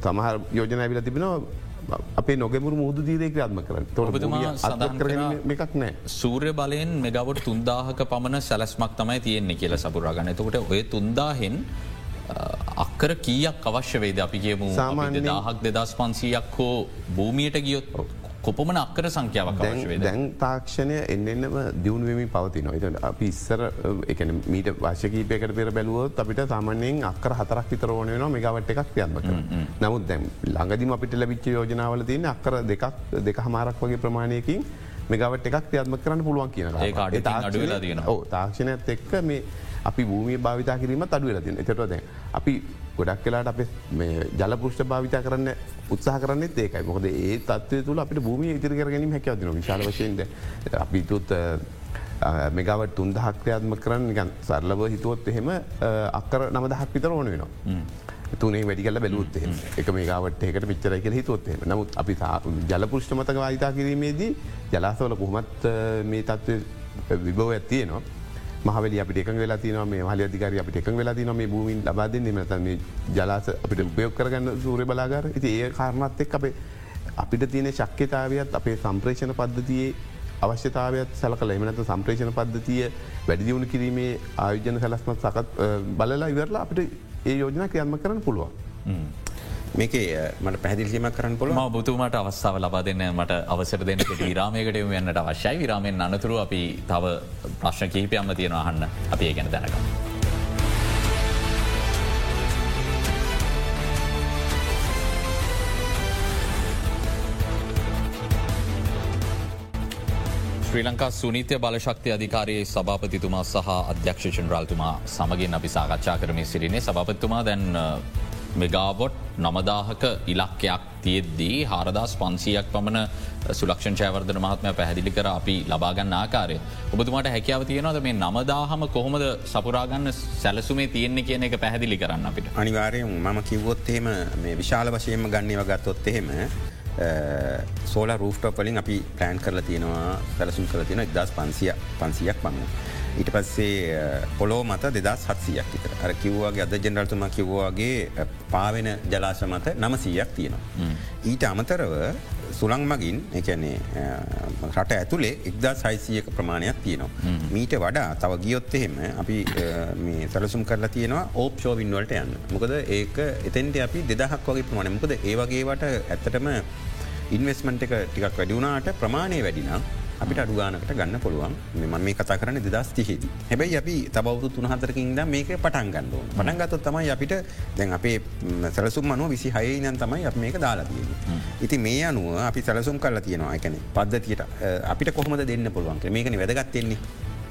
තමහර යෝජන විල තිබෙනවා අපේ නොගමුර මුහද දීරේ ක්‍රාත්ම කරන්න. තො එකක් නෑ සූර්ය බලයෙන් මෙගවට තුන්දාහක පමණ සැලස්මක් තමයි තියෙන්නේ කියල සපුරාගන්න එතකොට ඔය තුන්දාහෙන් අක්කර කීයක් අවශ්‍ය වේද අපි කියමු සාමාන්‍ය දාහක් දෙදස් පන්සීයක් හෝ භූමියයට ගියොත් කොපමන අක්කර සංඛ්‍යාවක් දැන් තාක්ෂණය එන්නම දියුණුවමින් පවති නොයිත අපි ඉස්සර එක මීට වශකීපයකට පෙර බැලුවොත් අපිට සාමාන්‍යයෙන් අක්කර හතරක් විතර ඕන නවා මෙගවට එකක් ක්‍රියත්මක නමුත් දැම් ළඟදිම අපිට ලබිච්ච යෝජනාවල තියන අක්කර දෙකක් දෙක හමාරක් වගේ ප්‍රමාණයකින් මෙගවට එකක් ක්‍රියාත්ම කරන්න පුළුවන් කියන තාක්ෂණයත් එක්ක මේ අපි භූමිය භාවිතා කිරීම අඩුවල තින එතට දැ අපි ගොඩක් කලාට අප ජලපෘෂ්ට භාවිතා කරන්න උත්සාහ කරන්න ඒකයි. මොකද ඒ තත්වය තුළ අපට භූමිය ඉතිරි කරගැනීම හැකවතින විශාල වශයෙන්ද අපිතුත් මෙගවට තුන්දහක් ක්‍රියාත්ම කරන්න ගන් සරලව හිතුවොත් එහෙම අක්කර නමදහක් විතර ඕන වෙනවා. තුනේ වැඩිකල බැලුත් එක මේකාවට එකට පිච්චර කියල හිතුවොත්ේ නමුත් අපි ජලපෘෂ්ට මතක වායිතා කිරීමේදී ජලාසවල කොහොමත් මේ තත්ව විභව ඇත්තියනවා. මහවල අපිට එක වෙලා තින මේ හල අධිකාර අපිට එක වෙලා තින මේ භූමින් ලබාදන්න මතම ජලාස අපිට උපයොක් කරගන්න සූරය බලාගර ඉති ඒ කාරණත් එක් අපේ අපිට තියෙන ශක්්‍යතාවයත් අපේ සම්ප්‍රේෂණ පද්ධතියේ අවශ්‍යතාවයක් සැල කළ එමනත සම්ප්‍රේෂණ පද්ධතිය වැඩිදිවුණු කිරීමේ ආයෝජන සැලස්මත් සකත් බලලා ඉවරලා අපිට ඒ යෝජනා ක්‍රියන්ම කරන්න පුළුවන්. මේක මට පැදිලිීම කරන්න පොළ ම බුතුමට අවස්ථාව ලබා දෙන්න මට අවසර දෙන්නට විරාමයකට යන්නට අවශ්‍යයි. විරාමෙන් අනතුරු අපි තව ප්‍රශ්න කහිපයම්ම තියෙන අහන්න අපි ඒ ගැන දැනක. ශ්‍රී ලංකා සුනිත්‍ය බලශක්ති අධිකාරයේ සභාපතිතුමා සහ අධ්‍යක්ෂ චන්ද්‍රාල්තුමා සමගින් අපි සාකච්ඡා කරමින් සිරිනේ සභපත්තුමා දැන් මෙගාවොට් නමදාහක ඉලක්කයක් තියෙද්දී හාරදස් පන්සියක් පමණ සුලක්ෂ චෑවර්ධන මහත්මය පැහැදිලි කර අපි ලබාගන්න ආකාරය. ඔබතුමාට හැකියාව තියෙනවද මේ නමදාහම කොහොමද සපුරාගන්න සැලසුමේ තියෙන්නේ කියන එක පැහැදිලි කරන්න අපිට. අනිවාරයෙන් මම කිව්වොත්තේම මේ විශාල වශයෙන්ම ගන්නව ගත්තොත් එහෙම සෝල රූෆ්ටපලින් අපි ප්ලෑන් කරලා තියෙනවා පැලසුම් කල තියෙන එක්දස් පන්සිය පන්සියක් පමණ. ඊට පස්සේ පොලෝ මත දෙදස් හත්සියක් විතර අර කිව්වාගේ අද ජෙනරල්තුම කිව්වාගේ පාවෙන ජලාශ මත නමසීයක් තියෙනවා. ඊට අමතරව සුළං මගින් එකැනේ රට ඇතුළේ එක්දා සයිසියක ප්‍රමාණයක් තියෙනවා. මීට වඩා තව ගියොත් එහෙම අපි සැලසුම් කරලා තියෙනවා ඕප්ෂෝ වින්වලට යන්න. මොකද ඒක එතෙන්ට අපි දෙදහක් වගේ ප්‍රමාණ මොකද ඒවගේවට ඇත්තටම ඉන්වස්මන්ට් එක ටිකක් වැඩිවුණාට ප්‍රමාණය වැඩිනා අපිට අඩුගානකට ගන්න පුළුවන් මෙම මේ කතා කරන්න දෙදස් තිහෙදී. හැබැයි අපි තබවතු තුනහතරකින්ද මේක පටන් ගන්නඩ පටන්ගත තමයි අපිට දැන් අපේ සැලසුම් මනුව විසි හයනන් තමයි අප මේක දාලාතිය. ඉති මේ අනුව අපි සැලසුම් කල තියෙනවා එකන පද්ධතියට අපිට කොහොමද දෙන්න පුළුවන් මේකන වැදගත්තෙන්නේ.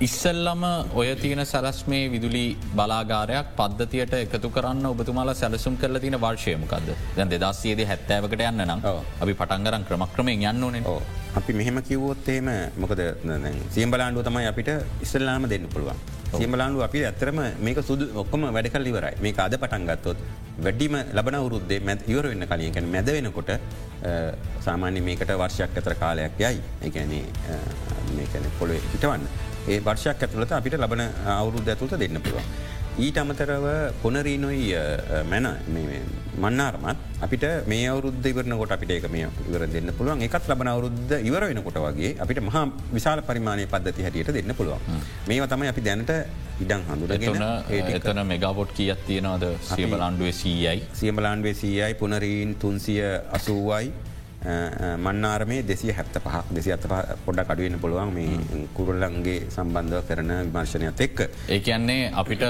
ඉස්සල්ලම ඔය තියෙන සැලස්මේ විදුලි බලාගාරයක් පද්ධතියට එකතු කරන්න ඔබතුමාලා සැලසුම් කරල තින වර්ශයමකක්ද දැන් දෙදස්සයේද හැත්තෑවකට යන්න නම්. අපි පටන්ගරන් ක්‍රමක්‍රමයෙන් යන්න ඕනේ අපි මෙහෙම කිව්වොත් එහෙම මොකද සියම්බලාන්ඩුව තමයි අපිට ඉස්සල්ලාම දෙන්න පුළුවන්. සියම්බලාන්ඩු අපි ඇත්තරම මේක සුදු ඔක්කොම වැඩකල් ඉවරයි. මේ අද පටන්ගත්තොත් වැඩිම ලබන වරුද්දේ මැත් ඉවර වෙන්න කලියකැන මැද වෙනකොට සාමාන්‍ය මේකට වර්ෂයක් ඇතර කාලයක් යයි. එකැනේ පොළො හිටවන්න ඒ වර්ෂයක් ඇතුළත අපිට ලබන අවුරුද්ධ ඇතුළත දෙන්න පුළුවන්. ඊට අමතරව පොනරීනොයි මැන මන්නාරමත් අපිට මේ අවුද්ධ ඉවරන කොට අපිට ඒක මේ ඉවර දෙන්න පුළුවන්. එකත් ලබන අවුද්ධ ඉවර වෙනකොට වගේ අපිට මහා විශාල පරිමාණය පද්ධති හැටියට දෙන්න පුළුවන්. මේ තමයි අපි දැනට ඉඩං හඳුරගෙන එතන මෙගාපොට් කියත් තියෙනවද? සියබලන්ඩුවේ සීයයි සියමලාන්වේ සීයයි පුනරීන් තුන්සිය අසූවයි මන්නාරමේ දෙසිය හැත්ත පහක් දෙසි අත පොඩ කඩුවෙන පුළුවන් මේ කුරල්ලන්ගේ සම්බන්ධව කරන විමර්ශනයත් එක්ක. ඒ කියන්නේ අපිට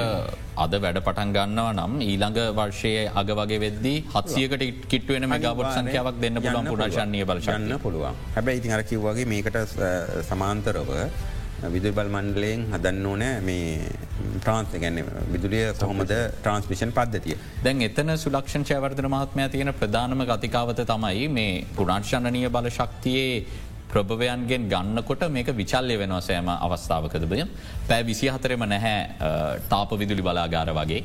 අද වැඩ පටන් ගන්නව නම් ඊළඟ වර්ෂයේ අග වගේ වෙද්දී හත්සියකට කිට්ටුවෙන මෙගාපොට් සංඛ්‍යාවක් දෙන්න පුළුවන් පුරශන්ය බලශන්න පුළුවන්. හැබැයි ඉතින් අර කිව්වගේ මේකට සමාන්තරව විදුබල් මණ්ඩලයෙන් හදන්න ඕනෑ මේ ප්‍රාන්ත ගැන්න විදුලිය කොහොමද ට්‍රන්ස්මිෂන් පද්ධතිය. දැන් එතන සුලක්ෂණ චයවර්ධන මහත්මය තියෙන ප්‍රධානම ගතිකාවත තමයි මේ පුරාංශණනය බල ශක්තියේ ප්‍රභවයන්ගෙන් ගන්නකොට මේක විචල්ලය වෙනවා සෑම අවස්ථාවකදබය පෑ විසි හතරෙම නැහැ තාප විදුලි බලාගාර වගේ.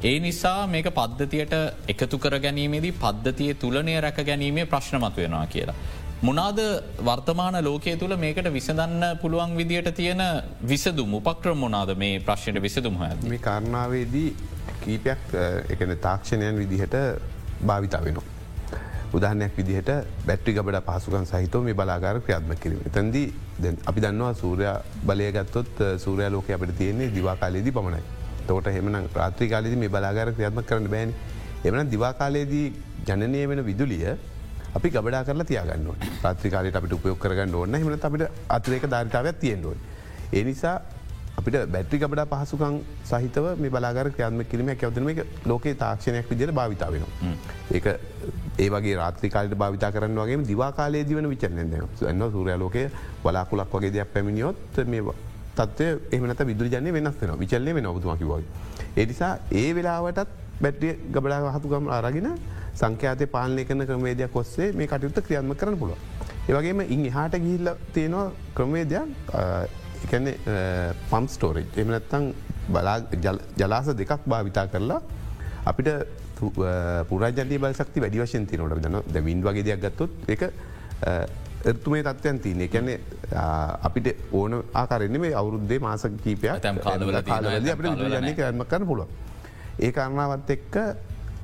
ඒ නිසා මේක පද්ධතියට එකතු කර ගැනීමේදී පද්ධතිය තුළනය රැක ගැනීමේ ප්‍රශ්නමත් වෙනවා කියලා. මොනාද වර්තමාන ලෝකය තුළ මේකට විසඳන්න පුළුවන් විදියට තියෙන විසදුම් උපක්‍රම මොනාද මේ ප්‍රශ්නයට විසදුම් හොය. මේ කාරණාවේදී කීපයක් එකන තාක්ෂණයන් විදිහට භාවිතා වෙනවා. උදාහනයක් විදිහට බැට්‍රි ගබඩ පහසුකන් සහිතව මේ බලාගාර ක්‍රියාත්ම කිරීම. තැන්දී අපි දන්නවා සූරයා බලය ගත්තොත් සූරයා ලෝක අපට තියන්නේ දිවාකාලයේදී පමණයි. තෝට හෙමන රාත්‍රී කාලෙදි මේ බලාගාර ක්‍රියාත්ම කරන්න බෑන එමන දිවාකාලයේදී ජනනය වෙන විදුලිය අපි ගබඩා කරලා තියගන්න ප්‍රත්‍රිකාලට අපිට උපයොක් කරගන්න ඕන්න හම අපිට අතිරේක ධරිතාවයක් තියෙන්ඩුවන්. ඒ නිසා අපිට බැට්‍රි ගබඩා පහසුකං සහිතව මේ බලාගර ක්‍රයාත්ම කිරීම ඇවතන එක ලෝකේ තාක්ෂණයක් විදිර භාවිතා වෙනවා. ඒක ඒ වගේ රාත්‍රිකාලට භාවිතා කරන්න වගේ දිවාකාලේ දිවන විචරන එන්න සූරය ලෝකය බලාකුලක් වගේ දෙයක් පැමිණියොත් මේ තත්වය එමනත විදුර ජනය වෙනස් වෙන විචල්ලය වෙන ඔබතුමකිවයි. ඒනිසා ඒ වෙලාවටත් බැට්‍රිය ගබඩා හතුකම් අරගෙන සංඛ්‍යාතය පාලනය කරන ක්‍රමේදයක් කොස්සේ මේ කටයුත්ත ක්‍රියන්ම කරන පුළුව. ඒවගේම ඉන් එහාට ගිහිල්ල තියෙනවා ක්‍රමේදයක් එකන පම් ස්ටෝරේජ් එමනත්තං ජලාස දෙකක් භාවිතා කරලා අපිට පුරජනය බලශක්ති වැඩි වශයෙන් තිනොට දන දැවින් වගේ දෙයක් ගත්තොත් එක එර්තුමේ තත්වයන් තියන එකැනෙ අපිට ඕන ආකාරෙන්නේ මේ අවුරුද්දේ මාස කීපයක් තැම් කාලවල කාලවල අපට විදුරජනය කරම කරන පුළුව. ඒ කාරණාවත් එක්ක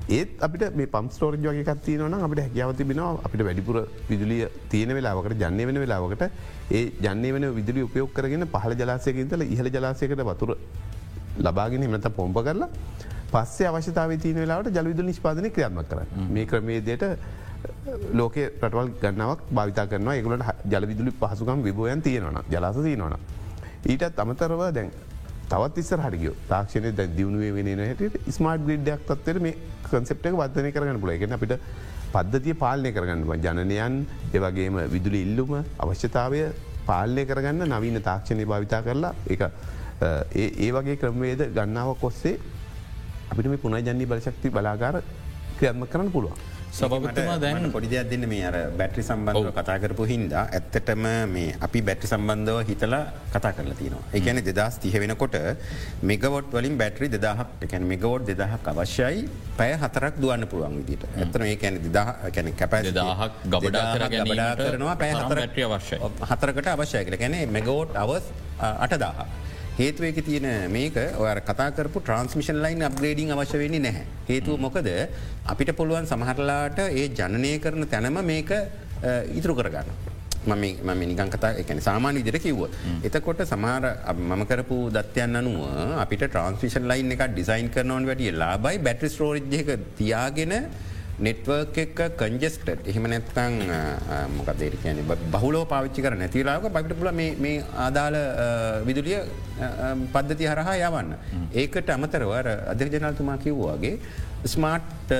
ඒත් අපිට මේ පම් ස්ටෝරජ වගේ කත්තියනවන අපට හැකියාවති බෙනවා අපිට වැඩිපුර විදුලිය තියෙන වෙලාවකට ජන්න වෙන වෙලාවකට ඒ ජන්නේ වෙන විදුලි උපයෝක් කරගෙන පහල ජලාසයකින්තල ඉහළ ජලාසයකට වතුර ලබාගෙන මත පොම්ප කරලා පස්සේ අවශ්‍යතාව තියන වෙලාවට ජලවිදු නිෂ්පාදනය ක්‍රියාත්ම කර මේ ක්‍රමේදයට ලෝක රටවල් ගන්නාවක් භාවිතා කරනවා. ඒගලට ජලවිදුලි පහසුකම් විබෝයන් තියෙනවන ජලාස තියෙනවන. ඊටත් අමතරව දැන් තවත් ඉස්සර හටිගිය තාක්ෂණය දැ දියුණුවේ වෙන හට ස්මාර්ට් ග්‍රිඩ්ඩයක් තත්වර මේ කන්සෙප්ට එක වර්ධනය කරගන්න පුල එකෙන අපිට පද්ධතිය පාලනය කරගන්න ජනනයන් ඒවගේම විදුලි ඉල්ලුම අවශ්‍යතාවය පාලනය කරගන්න නවීන තාක්ෂණය භාවිතා කරලා එක ඒ වගේ ක්‍රමවේද ගන්නාව කොස්සේ අපිට මේ පුනජන්නේ බලශක්ති බලාගාර ක්‍රියත්ම කරන්න පුළුවන්. සබතුමා දැන් පොඩිදයක් දෙන්න. මේ අර බැට්‍රි සම්බන්ධව කතා කරපු හින්දා ඇත්තටම මේ අපි බැට්‍රි සම්බන්ධව හිතලා කතා කරලා තිනවා. එකන දෙදස් තිහ වෙනකොට මෙගවොට් වලින් බැටරි දෙදහක් එකැන මෙගවෝඩ් දෙදහක් අවශ්‍යයි පැය හතරක් දුවන්න පුළුවන් විදිට ඇතන ඒ කැන දෙදහ කැන කැප දහක් ගබඩා ගබඩා කරනවා පැය හතර පැටිය අවශ්‍යයි. හතරකට අවශ්‍යය කළ ගැන මෙගවෝට් අවස් අටදාහ. හේතුවක තියෙන මේක ඔය කතාකරපු ට්‍රන්ස්මිෂන් ලයින් අප්ග්‍රේඩිං අවශ්‍ය වෙන්නේ නැහැ. හේතුව මොකද අපිට පුළුවන් සමහරලාට ඒ ජනනය කරන තැනම මේක ඉතුරු කරගන්න. මම නිකන් කතා එකන සාමාන්‍ය විදිර කිව්ව. එතකොට සමහර මම කරපු දත්යන් අනුව අපිට ට්‍රන්ස්මිෂන් ලයින් එක ඩිසයින් කරනවන් වැටිය ලාබයි බැට්‍රි ස්ටෝරජ්ක තියාගෙන නෙට්වර්ක් එක කංජෙස්ට එහෙම නැත්තං මොකදේර කියන බහුලෝ පාවිච්චි කර නැතිලාක පට පුල මේ ආදාළ විදුලිය පද්ධති හරහා යවන්න. ඒකට අමතරවර අධරජනල්තුමා කිව්වාගේ ස්මාර්ට්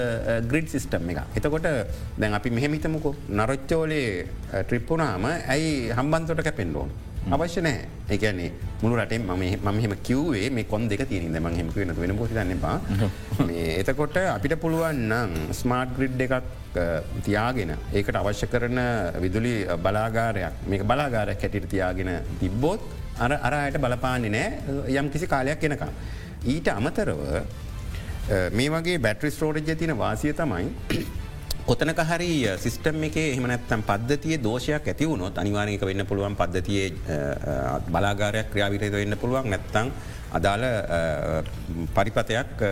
ග්‍රිඩ් සිිස්ටම් එක. එතකොට දැන් අපි මෙහෙමිතමකු නරච්චෝලේ ට්‍රිප්පුනාම ඇයි හම්බන්තොට කැපෙන්ඩෝන්. අවශ්‍ය නෑ එකන්නේ මුළු රටේ ම මහෙම කිව්වේ මේ කොන් දෙක තියනිද මහෙම වෙන වෙන පොසි දන්න බා එතකොට අපිට පුළුවන් නම් ස්මාර්ට් ග්‍රිඩ් එකක් තියාගෙන ඒකට අවශ්‍ය කරන විදුලි බලාගාරයක් මේක බලාගාරයක් හැටිට තියාගෙන තිබ්බෝත් අර අරයට බලපාන්නේ නෑ යම් කිසි කාලයක් එනකම්. ඊට අමතරව මේ වගේ බැටරි ස්ටෝරජ තින වාසිය තමයි කොතනක හරි සිිස්ටම් එක එහමනත්තම් පද්ධතිය දෝෂයක් ඇතිවුණොත් අනිවානක වෙන්න පුළුවන් පද්ධතිය බලාගාරයක් ක්‍රියාවිරේද වෙන්න පුළුවන් නැත්තං අදාළ පරිපතයක්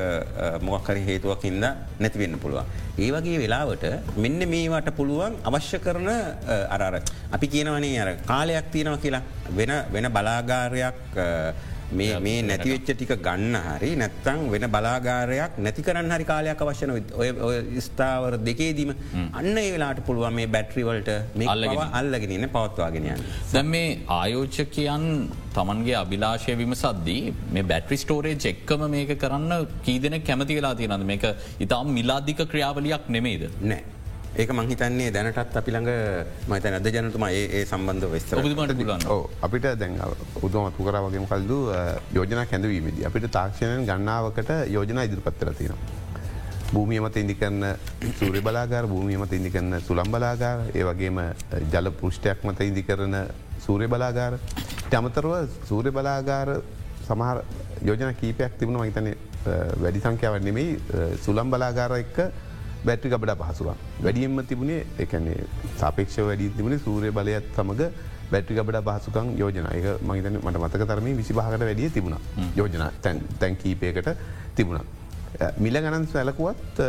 මොක්හරි හේතුවකින්ද නැතිවෙන්න පුළුවන්. ඒ වගේ වෙලාවට මෙන්න මේවට පුළුවන් අවශ්‍ය කරන අරර අපි කියනවනේ අර කාලයක් තියෙනව කියලා වෙන වෙන බලාගාරයක් මේ නැතිවෙච්ච ටික ගන්න හරි නැත්තං වෙන බලාගාරයක් නැති කරන්න හරි කාලයක් අවශ්‍යන ස්ථාවර දෙකේදීම අන්න ඒ වෙලාට පුළුවන් මේ බැට්‍රිවලට මේ අල්ලගෙන අල්ලගෙනන්න පවත්වාගෙනයන්. දැම් මේ ආයෝච්චකයන් තමන්ගේ අභිලාශය විමසද්දී මේ බැට්‍රි ස්ටෝරේ එක්කම මේක කරන්න කීදෙන කැමති වෙලා තියෙනද මේක ඉතාම් මිලාධික ක්‍රියාවලියක් නෙමේද නෑ. ඒක මංහිතන්නේ දැනටත් අපි ළඟ මත නැද ජනතුමා ඒ සම්බන්ධ වෙස්තර අපිට දැන් උදමත්තු කර වගේම කල්දු යෝජන කැඳවීමද අපිට තාක්ෂණයෙන් ගන්නාවකට යෝජන ඉදිරිපත්තර තියෙන. භූමිය මත ඉදි කරන්න සූරි බලාගාර භූමිය මත ඉදි කරන්න සුළම් බලාගාර ඒ වගේම ජල පෘෂ්ටයක් මත ඉදි කරන සූරය බලාගාර. ටමතරව සූරය බලාගාර සමහර යෝජන කීපයක් තිබුණ මහිතන වැඩි සංඛ්‍යාව නෙමෙයි සුළම් බලාගාර එක්ක බැට්‍රි ගබඩ පහසුවන්. වැඩියම්ම තිබුණේ එකන්නේ සාපේක්ෂ වැඩි තිබුණේ සූරය බලයත් සමඟ බැට්‍රි ගබඩ පහසුකං යෝජන එක මහිතන මට මතක තරම විසිභාකට වැඩිය තිබුණ යෝජන තැන් කීපයකට තිබුණ. මිල ගණන් සැලකුවත්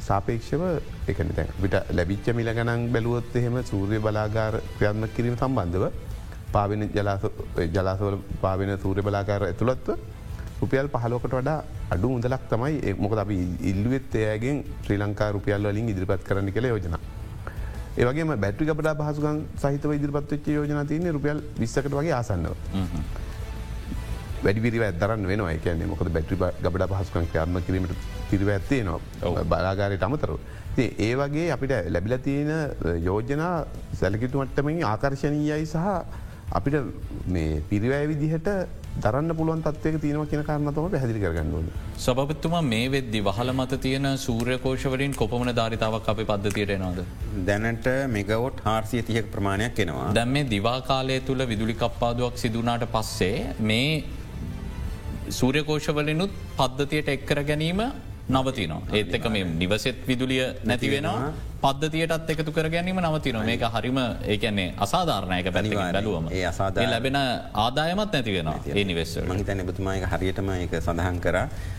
සාපේක්ෂව එකන තැන් විට ලැබිච්ච මිල ගණන් බැලුවොත් එහෙම සූරය බලාගාර ක්‍රියාත්ම කිරීම සම්බන්ධව පාවෙන ජලාසවල පාවෙන සූරය බලාකාර ඇතුළත්ව රුපියල් පහලෝකට වඩා අඩු මුදලක් තමයි මොකද අපි ඉල්ලුවත් එයගෙන් ශ්‍රී ලංකා රුපියල් වලින් ඉදිරිපත් කරන්න කළ යෝජන. ඒවගේ බැටි ගබඩ පහසුකන් සහිත ඉදිරිපත්ච්ච යෝජන තියන රුපියල් විස්සකට වගේ ආසන්නව. වැඩිවිරිව ඇදරන්න වෙනවා කියන්නේ මොකද බැටි ගබඩ පහසුකන් ක්‍රියාත්ම කිරීමට පිරිව ඇත්තේ නවා බලාගාරයට අමතරව. ඒ වගේ අපිට ලැබිල තියෙන යෝජනා සැලකිතු මට්ටමින් ආකර්ශණීයයි සහ අපිට පිරිවෑ විදිහට දරන්න පුළුවන් තත්වක තියෙනව කියන කාරණතම පැදිලි කරගන්නවන. සභපත්තුම මේ වෙද්දි වහල මත තියෙන සූර්යකෝෂවලින් කොපමන ධරිතාවක් අපි පද්ධතියට එනවාද. දැනට මෙගවොට් හාර්සිය තියක ප්‍රමාණයක් එනවා. දැම් මේ දිවාකාලය තුළ විදුලි කප්පාදුවක් සිදුනාට පස්සේ මේ සූර්යකෝෂවලිනුත් පද්ධතියට එක්කර ගැනීම නවතිනවා. ඒත් එක මේ නිවසෙත් විදුලිය නැතිවෙනවා පද්ධතියටත් එකතු කර ගැනීම නවතින මේක හරිම ඒකන්නේ අසාධාරණයක පැනිව බැලුවම. ඒ අසාද ලැබෙන ආදායමත් නැතිවෙන ඒ නිවෙස් මහිතන බතුමායක හරියටම එක සඳහන් කර.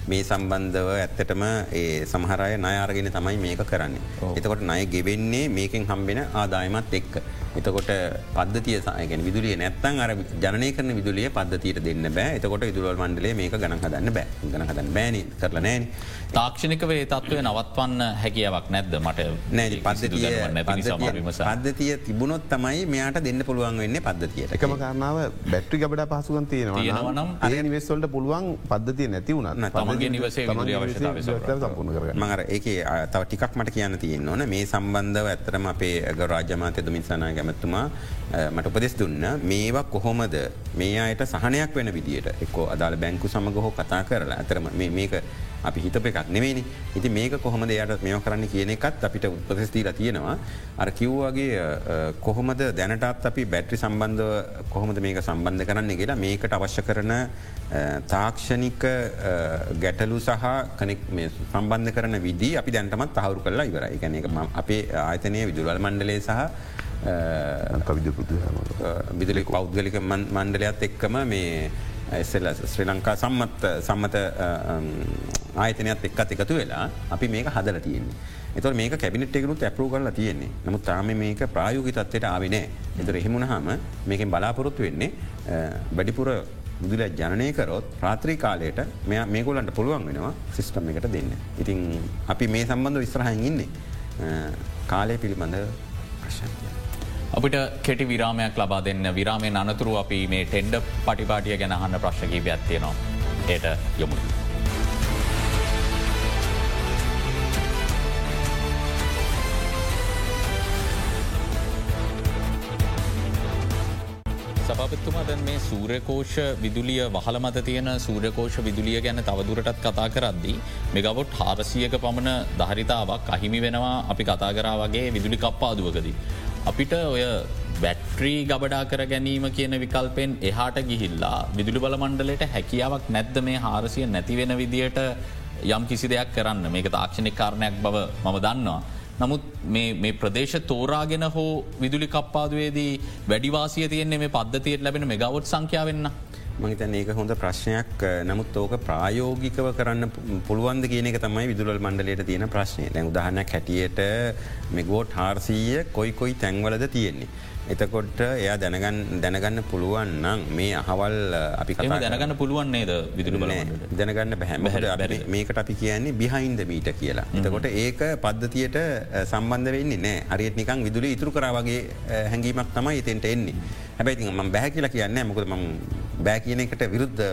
මේ සම්බන්ධව ඇත්තටම ඒ සමහරය නයාරගෙන තමයි මේක කරන්නේ. එතකොට නය ගෙවෙන්නේ මේකෙන් හම්බෙන ආදායමත් එක්ක. එතකොට පද්ධතිය සයගෙන විදුලිය නැත්තන් අර ජනය කරන විදුලිය පද්ධතියට දෙන්න බෑ. එතකොට විදුවල් මණ්ඩලේ මේක ගණන් හදන්න බෑ. ගන හදන්න බෑන කරල නෑන තාක්ෂණික වේ තත්වය නවත්වන්න හැකියාවක් නැද්ද මට? නෑ පද්ධතිය පද්ධතිය තිබුණොත් තමයි මෙයාට දෙන්න පුළුවන් වෙන්න පද්ධතියට. එකම කාරනාව බැට්‍රි ගබඩ පහසුවන් තියෙනවා නම් අය නිවෙස්වලට පුළුවන් පද්ධතිය නැති වුණ තමගේ නිවසේ මඟර ඒක තව ටිකක් මට කියන්න තියෙන් ඕන. මේ සම්බන්ධව ඇත්තරම අපේ ග රාජමාතය දුමින්සනා ගැමත්තුමා මට උපදෙස් දුන්න මේවා කොහොමද? මේ අයට සහනයක් වෙන විදිට එක්කෝ අදාළ බැංකු සමග හෝ කතා කරලා ඇතරම මේක අපි හිතප එකක් නෙවෙනි ඉති මේක කොහොමද යට මෙෝ කරන්න කියන එකත් අපිට උපදෙස්දීලා තියෙනවා. අර කිව්වාගේ කොහොමද දැනටත් අපි බැට්‍රි සම්බන්ධ කොහොමද මේක සම්බන්ධ කරන්න කියලා මේකට අවශ්‍ය කරන තාක්ෂණික ගැටලු සහ කනෙක් සම්බන්ධ කරන විදි අපි දැන්ටමත් තහවරු කරලා ඉවර එකන එක අපේ ආයතනය විදුරල් මණ්ඩලේ සහ විදුලි පෞද්ගලික මණ්ඩලයක් එක්කම මේ එස්සල ශ්‍රී ලංකා සම්මත් සම්මත ආයතනයක් එක්කත් එකතු වෙලා අපි මේක හදල තියෙන්නේ. එත මේක කැබිනට එකනුත් ඇපරු කරලා තියෙන්නේ නමුත් තාම මේක ප්‍රායෝගි තත්වයට ආවිනෑ එතර එහෙමුණ හම මේකෙන් බලාපොරොත්තු වෙන්නේ බඩිපුර මුදුල ජනය කරොත් රාත්‍රී කාලයට මෙ මේගොලන්ට පුළුවන් වෙනවා සිිස්ටම් එකට දෙන්න. ඉතින් අපි මේ සම්බන්ධ විස්්‍රහන් ඉන්නේ කාලය පිළිබඳ ප්‍රශ්න්තිය. අපිට කෙටි විරාමයක් ලබා දෙන්න විරාමය අනතුරු අපි මේ ටෙන්ඩ පටිපාටිය ගැන අහන්න ප්‍රශ්කීප ඇත්තියනවා. ඒට යොමුට. සභපත්තුමා දැන් මේ සූරකෝෂ විදුලිය වහල මත තියෙන සූරකෝෂ විදුලිය ගැන තවදුරටත් කතා කරද්දී මෙගවොට් හාරසියක පමණ ධරිතාවක් අහිමි වෙනවා අපි කතා කරා වගේ විදුලි කප්පාදුවකදී. අපිට ඔය බැට්‍රී ගබඩා කර ගැනීම කියන විකල්පෙන් එහාට ගිහිල්ලා විදුලි බල මණ්ඩලට හැකියාවක් නැද්ද මේ හාරසිය නැතිවෙන විදියට යම් කිසි දෙයක් කරන්න මේක තාක්ෂණික කාරණයක් බව මම දන්නවා. නමුත් මේ ප්‍රදේශ තෝරාගෙන හෝ විදුලි කප්පාදුවේදී වැඩිවාසිය තියන්නේ මේ පද්ධතියට ලැබෙන මෙගවොට් සංඛ්‍යාවන්න. මහිතන ඒක හොඳ ප්‍රශ්නයක් නමුත් ඕක ප්‍රායෝගිකව කරන්න පුළුවන්ද කියන එක තමයි විදුරල් මණ්ඩලයට තියෙන ප්‍රශ්නය දැ උදාහනක් හැටියට මෙගෝට් හාර්සීය කොයි කොයි තැන්වලද තියෙන්නේ. එතකොට එයා දැනගන්න දැනගන්න පුළුවන් නම් මේ අහවල් අපි කතා දැනගන්න පුළුවන් නේද විදුරු බල දැනගන්න බැහැ. මේකට අපි කියන්නේ බිහයින්ද මීට කියලා. එතකොට ඒක පද්ධතියට සම්බන්ධ වෙන්නේ නෑ. අරියට නිකං විදුලි ඉතුරු කර වගේ හැඟීමක් තමයි එතෙන්ට එන්නේ. හැබැයි ම බැහැ කියලා කියන්න මොකද ම බෑ කියන එකට විරුද්ධ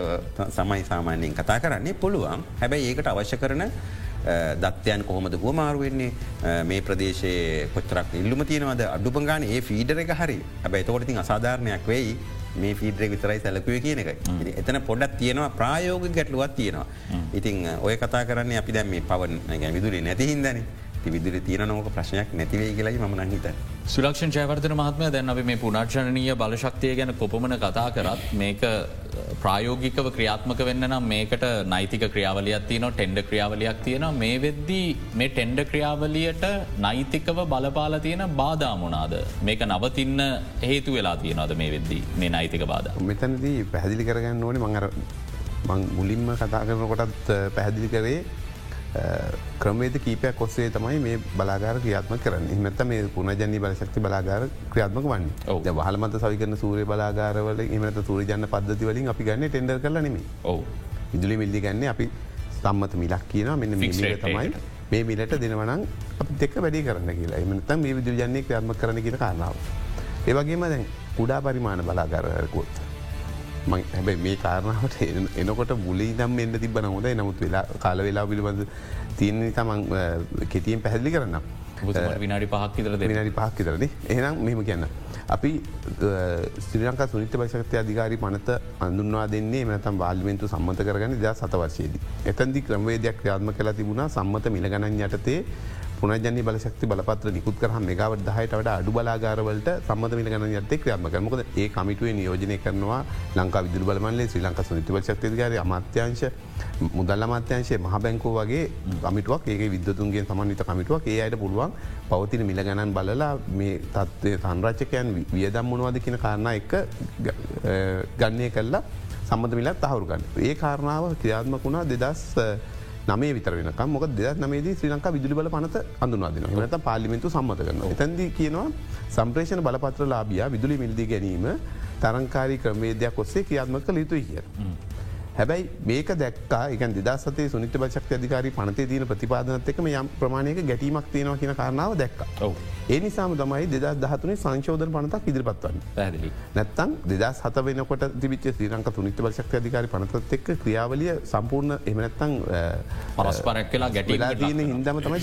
සමයි සාමාන්‍යයෙන් කතා කරන්නේ. පුළුවන්. හැබැයි ඒකට අවශ්‍ය කරන දත්වයන් කොහොමද හුවමාරුවෙන්නේ මේ ප්‍රදේශයේ කොච්චරක් ඉල්ලුම තියෙනවද? අඩුපගාන ඒ ෆීඩර එක හරි. ඇබ එතකොටතින් අසාධාරණයක් වෙයි මේ ෆීඩ්‍රේ විතරයි සැලකුව කියන එක එතන පොඩක් තියෙනවා ප්‍රායෝග ගැටලුවත් තියෙනවා. ඉතින් ඔය කතා කරන්නේ අපි දැම මේ පවන් විදුරේ නැති හින්දන විදුර තියන නොක ප්‍රශ්නයක් නැතිවේ කියලයි ම හිත. සුලක්ෂ ජයවර්ධන මහත්මය දැන් අපි මේ පුනර්ශනීය බලශක්තිය ගැන කොපමන කතා කරත් මේක ප්‍රායෝගිකව ක්‍රියාත්මක වෙන්න නම් මේකට නයිතික ක්‍රියාවලියක් තියන ටෙන්ඩ ක්‍රියාවලයක් තියෙන මේ වෙද්දී මේ ටෙන්ඩ ක්‍රියාවලියට නයිතිකව බලපාල තියෙන බාධාමුණනාද මේක නවතින්න හේතු වෙලා තියෙනවාද මේ වෙද්දී මේ නයිතික බාධ. මෙතනදී පැහදිලි කරගන්න ඕනි මඟර මුලින්ම කතා කරන කොටත් පැහැදිලි කරේ ක්‍රමේද කීපයක් ඔස්සේ තමයි මේ බලාගාර ක්‍රියාත්ම කරන්න. එමත මේ පුුණජනී බලශක්ති බලාගාර ක්‍රියාත්මක වන්නේ. වහල්මත සවිකරන සූරය බලාගාරවල එමත සූරජන්න පද්ධති වලින් අපි ගන්න ටෙන්ඩර් කරල නෙම ඕ විදුලි මිල්ලි ගන්න අපි සම්මත මිලක් කියන මෙන්න මිලිය තමයි මේ මිලට දෙනවනං අපි දෙක වැඩි කරන්න කියලා. එමනතම් මේ විදුල ජන්නේ ක්‍රියාත්ම කරන කියන කාරනාව. ඒවගේම දැන් කුඩා පරිමාණ බලාගාරකොත්. හැබැයි මේ කාරණාවට එනකොට බුලි දම් එන්න තිබන හොද නමුත් වෙලා කාල වෙලා පිළිබඳ තියන්නේ තමන් කෙතියෙන් පැහැදිලි කරන්න. විනාඩි පහක් විතර විනාඩි පහක් විතරන එහනම් මෙම කියන්න. අපි ශ්‍රී ලංකා සුනිත්‍ය පශක්ති අධිකාරි පනත අඳුන්වා දෙන්නේ මනතම් බාල්ිමෙන්තු සම්මත කරගන්න දා සතවර්ශයේදී. එතන්දි ක්‍රමවේදයක් ක්‍රියාත්ම කලා තිබුණා සම්මත මිලගණන් යටතේ පුනජන බලශක්ති බලපත්‍ර නිකුත් කරහ මෙගවට දහයට වඩ අඩු බලාගාරවලට සම්මත මිල ගන යත්තේ ක්‍රියාත්ම කරමකද ඒ කමිටුවේ නියෝජනය කරනවා ලංකා විදුර බලමන්ලේ ශ්‍රී ලංක සනිති බලශක්තිකාර අමාත්‍යංශ මුදල්ල අමාත්‍යංශය මහ බැංකෝ වගේ කමිටුවක් ඒ විද්තුන්ගේ සමන්විත කමිටුවක් ඒ අයට පුළුවන් පවතින මිල ගණන් බලලා මේ තත්වය සංරච්චකයන් වියදම් මොනවාද කියන කාරණ එක ගන්නය කල්ලා සම්මත මිලත් තහවුරුගන්න. ඒ කාරණාව ක්‍රියාත්මක වුණා දෙදස් නමේ විතර වෙනක මොක දෙදක් නමේදී ශ්‍රී ලංකා විදුලි බල පනත අඳුනාදන නත පාලිමිතු සම්මත කරන. එතැන්දී කියනවා සම්ප්‍රේෂණ බලපත්‍ර ලාබිය විදුලි මිල්දී ගැනීම තරංකාරී ක්‍රමේදයක් ඔස්සේ ක්‍රියාත්මක ලිතුයි කිය. හැබැයි මේක දැක්කා එක දෙදසතේ සුනිට බශක්ති අධිකාරී පනතේ තියන ප්‍රතිපාදනත් එකම යම් ප්‍රමාණයක ගැටීමක් තියෙනවා කියන කාරණාව දැක්ක. ඒ නිසාම තමයි දෙදස් දහතුනේ සංශෝධන පනතක් ඉදිරිපත්වන්න පැදිලි නැත්තන් දෙදස් හත වෙනකොට තිබිච්ච ශ්‍රීරංක තුනිත බශක්ති අධිකාරි පනතත් එක් ක්‍රියාවලිය සම්පූර්ණ එමනැත්තං පරස්පරක් කියලා ගැටලා තියන හිදම තමයි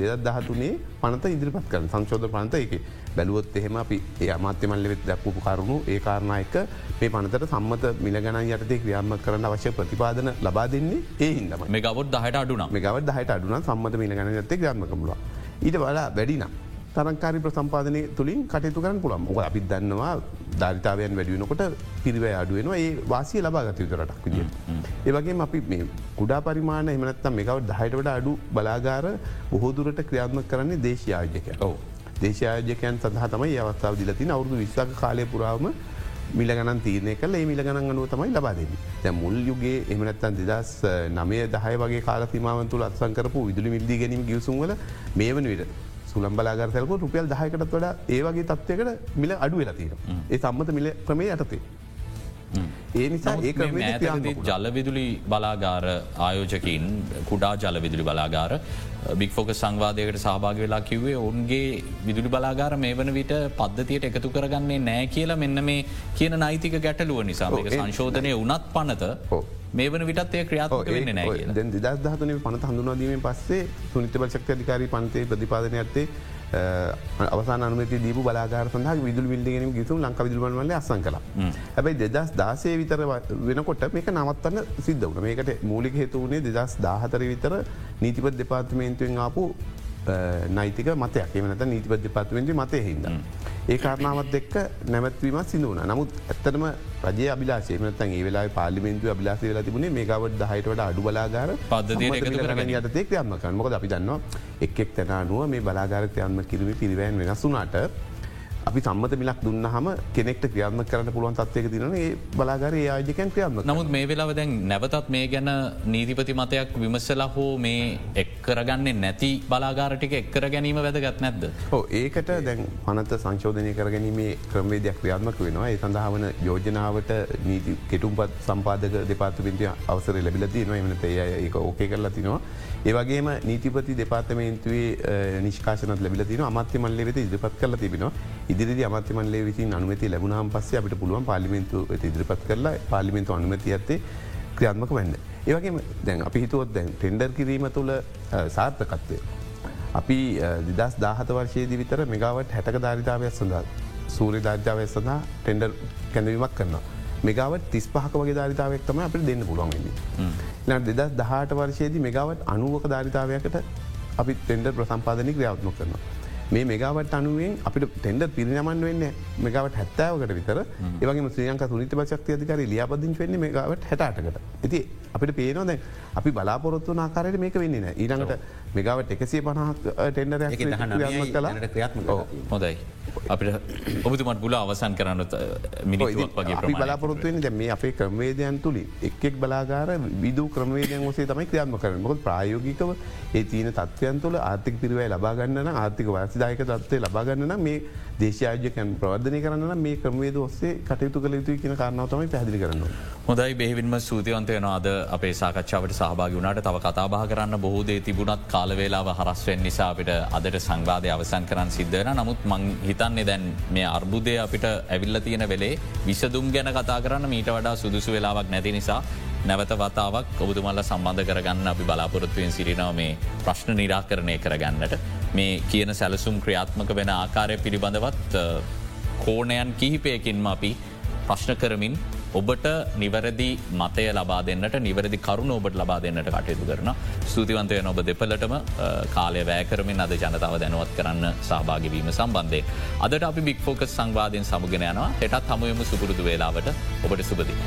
දෙදත් දහතුනේ පනත ඉදිරිපත් කරන සංශෝධ පනත එක බැලුවොත් එහෙම අපි ඒ අමාත්‍ය මල්ලවෙත් දැක්පු කාරුණු ඒ කාරණයක මේ පනතට සම්මත මිල ගණන් යටතේ ක්‍රියාත්ම කරන අවශ්‍ය ප්‍රතිපාදන ලබා දෙන්නේ ඒ හිදම මේ ගවොත් දහට අඩුන මේ ගවත් දහට අඩුන සම්මත මිල ගණ යත්තේ ක්‍රියාත්මකමුල ඊට වඩා වැඩිනම් තරංකාරි ප්‍රසම්පාදනය තුළින් කටයුතු කරන්න පුළන් ොක අපිත් දන්නවා ධරිතාවයන් වැඩියනකොට පිරිව අඩුවෙනවා ඒ වාසිය ලබා ගත යුතරටක් විදිිය. ඒවගේ අපි මේ කුඩා පරිමාණ එමනත්තම් මේකව දහයට වඩ අඩු බලාගාර බොහෝදුරට ක්‍රියාත්ම කරන්නේ දේශයාජක ඔව. දේශායජකයන් සඳහ තමයි අවස්ථාව දිලතින අවුදු විස්සක කාලය පුරාවම මිල ගණන් තීරණය කල මිල ගණන් අනුව තමයි ලබාදෙන. දැ මුල් යුගේ එමනත්තන් දෙදස් නමය දහය වගේ කාලතිමාවන්තුල අත්සංකරපු විදුලි මිල්දී ගැනීම ගියසුන්වල මේ වන විට සුළම් බලාගරතයක රුපියල් දහයකටත් වඩ ඒවගේ තත්වයකට මිල අඩු වෙලතිීර. ඒ සම්මත මිල ක්‍රමේ යටතේ. ඒ නිසා ඒ ජලවිදුලි බලාගාර ආයෝජකින් කුඩා ජලවිදුලි බලාගාර බික්‍ෆෝක සංවාදයකට සහභාග වෙලා කිව්වේ ඔවන්ගේ විදුලි බලාගාර මේ වන විට පද්ධතියට එකතු කරගන්නේ නෑ කියලා මෙන්න මේ කියන නයිතික ගැටලුව නිසා. සංශෝධනය වනත් පනත. මේ වන විටත් ඒ ක්‍රියාත්මක නෑ දැන් දිදස් දහතුනේ පනත හඳුනාදීමෙන් පස්සේ සුනිත බලශක්ති අධිකාරී පන්තේ ප්‍රතිපාදනය ඇත්තේ අවසාන අනුමති දීපු බලාගාර සඳහා විදුල් විල්ලිගෙන ගිසුම් ලංක විදුල්මන්වල අසං කළ. හැබයි දෙදස් දාසේ විතර වෙනකොට මේක නවත්තන්න සිද්ධ වන මේකට මූලික හේතුවනේ දෙදස් දාහතර විතර නීතිපත් දෙපාර්තමේන්තුවෙන් ආපු නයිතික මතයක්. එමනත නීතිපත් දෙපාර්තමේන්තු මතය හිද. ඒ කාරණාවත් එක්ක නැමැත්වීමත් සිදුවන නමුත් ඇත්තනම රජය අබිලාසේමනතන් ඒ වෙලා පාලිමෙන්තු අබිලාස වෙලා තිබුණේ මේකවට දහයිටට අඩු බලාගාර පද්ධ යතේ ක්‍රයම්ම මොකද අපි දන්නවා එක්ෙක් තැනනුව මේ බලාගාරකයන්ම කිරීම පිරිවෑන් වෙනසුනාට අපි සම්මත මිලක් දුන්න හම කෙනෙක්ට ක්‍රියාත්ම කරන්න පුළුවන් තත්වයක තින ඒ බලාගර ආයජකන් ක්‍රියාත්ම නමුත් මේ වෙලාව දැන් නැවතත් මේ ගැන නීතිපති මතයක් විමසලා හෝ මේ එක්කරගන්නේ නැති බලාගාරටික එක්කර ගැනීම වැදගත් නැද්ද. ඒකට දැන් පනත සංශෝධනය කරගැනීමේ ක්‍රමේදයක් ක්‍රියාත්මක වෙනවා ඒ සඳහාවන යෝජනාවට නීති කෙටුම්පත් සම්පාදක දෙපාර්තපින්තිය අවසර ලැබිලති නවා එමනත ඒ ඕකේ කරලා තිනවා. ඒවගේම නීතිපති දෙපාර්තමේන්තුවේ නිෂ්කාශනත් ලැබිල තින අමත්‍ය මල්ලේ වෙත ඉදිරිපත් කල තිබෙනවා ඉදිරි අමත්‍ය මල්ලේ විසින් අනුමති ලැබුණහම් පස්සේ අපිට පුළුවන් පාලිමෙන්තු ඉදිරිපත් කරලා පාලිමෙන්තු අනුමති ඇත්තේ ක්‍රියාත්මක වෙන්න. ඒවගේ දැන් අපි හිතුවොත් දැන් ටෙන්ඩර් කිරීම තුළ සාර්ථකත්වය. අපි දිදස් දාහත වර්ශයේදී විතර මෙගාවට හැටක ධාරිතාවයක් සඳහා සූරි ධර්ජාවය සඳහා ටෙන්ඩර් කැඳවීමක් කරනවා. මෙගාවට තිස් පහක වගේ ධරිතාවක් තම අපට දෙන්න පුළුවන්ගන්නේ. ලට දෙදස් දහට වර්ශයේදී මෙගාවට අනුවක ධරිතාවයකට අපි තෙන්ඩ ප්‍රසම්පාදනය ක්‍රියාත්ම කරනවා. මේ මෙගාවට අනුවෙන් අපිට ටෙන්ඩ පිරිනමන් වෙන්න මෙගාවට හැත්තාවකට විතර ඒවගේ ශ්‍රියන්ක තුනිත පශක්ති අධිකර ලියාපදිං වෙන්න මෙගාවට හැටකට. ඇති අපිට පේනොද අපි බලාපොරොත්තු ආකාරයට මේක වෙන්න ඊළඟට මෙගාවට එකසිය පනහක් ටෙන්ඩර ක්‍රියාත්ම හොදයි. අපිට ඔබතුමත් බුල අවසන් කරන්න මිනික් වගේ බලාපොරොත්තුවෙන් දැ මේ අපේ ක්‍රමවේදයන් තුළි එක්ෙක් බලාගාර විදූ ක්‍රමවේදයන් ඔසේ තමයි ක්‍රියාත්ම කරන මොක ප්‍රයෝගිකව ඒ තියන තත්වයන් තුළ ආර්ථික පිරිවයි ලබාගන්නන ආර්ථික වාසිදායක තත්වය ලබාගන්නන මේ දේශාජකයන් ප්‍රවර්ධනය කරන්න මේ ක්‍රමේද ඔස්සේ කටයුතු කළ යුතු කියන කාරණාවතමයි පැදිලි කරන්න. හොඳයි බෙහිවින්ම සූතියවන්තයනවාද අපේ සාකච්ඡාවට සහභාග වුණට තව කතාබා කරන්න බොහෝදේ තිබුණත් කාලවේලාව හරස්වෙන් නිසාපිට අදට සංවාධය අවසන් කරන්න සිද්ධන නමුත් මං හිතන්නේ දැන් මේ අර්බුදය අපිට ඇවිල්ල තියෙන වෙලේ විසදුම් ගැන කතා කරන්න මීට වඩා සුදුසු වෙලාවක් නැති නිසා නැවත වතාවක් ඔබතුමල්ල සම්බන්ධ කරගන්න අපි බලාපොරොත්තුවෙන් සිරිනාව මේ ප්‍රශ්න නිරාකරණය කරගන්නට මේ කියන සැලසුම් ක්‍රියාත්මක වෙන ආකාරය පිළිබඳවත් කෝණයන් කිහිපයකින්ම අපි ප්‍රශ්න කරමින් ඔබට නිවැරදි මතය ලබා දෙන්නට නිවැරදි කරුණ ඔබට ලබා දෙන්නට කටයුතු කරන ස්තුතිවන්තය නොබ දෙපලටම කාලය වෑකරමින් අද ජනතාව දැනුවත් කරන්න සහභාගවීම සම්බන්ධය. අදට අපි බික් ෆෝකස් සංවාධයෙන් සමුගෙන යනවා හෙටත් හමුයම සුපුරුදු වේලාවට ඔබට සුපදින.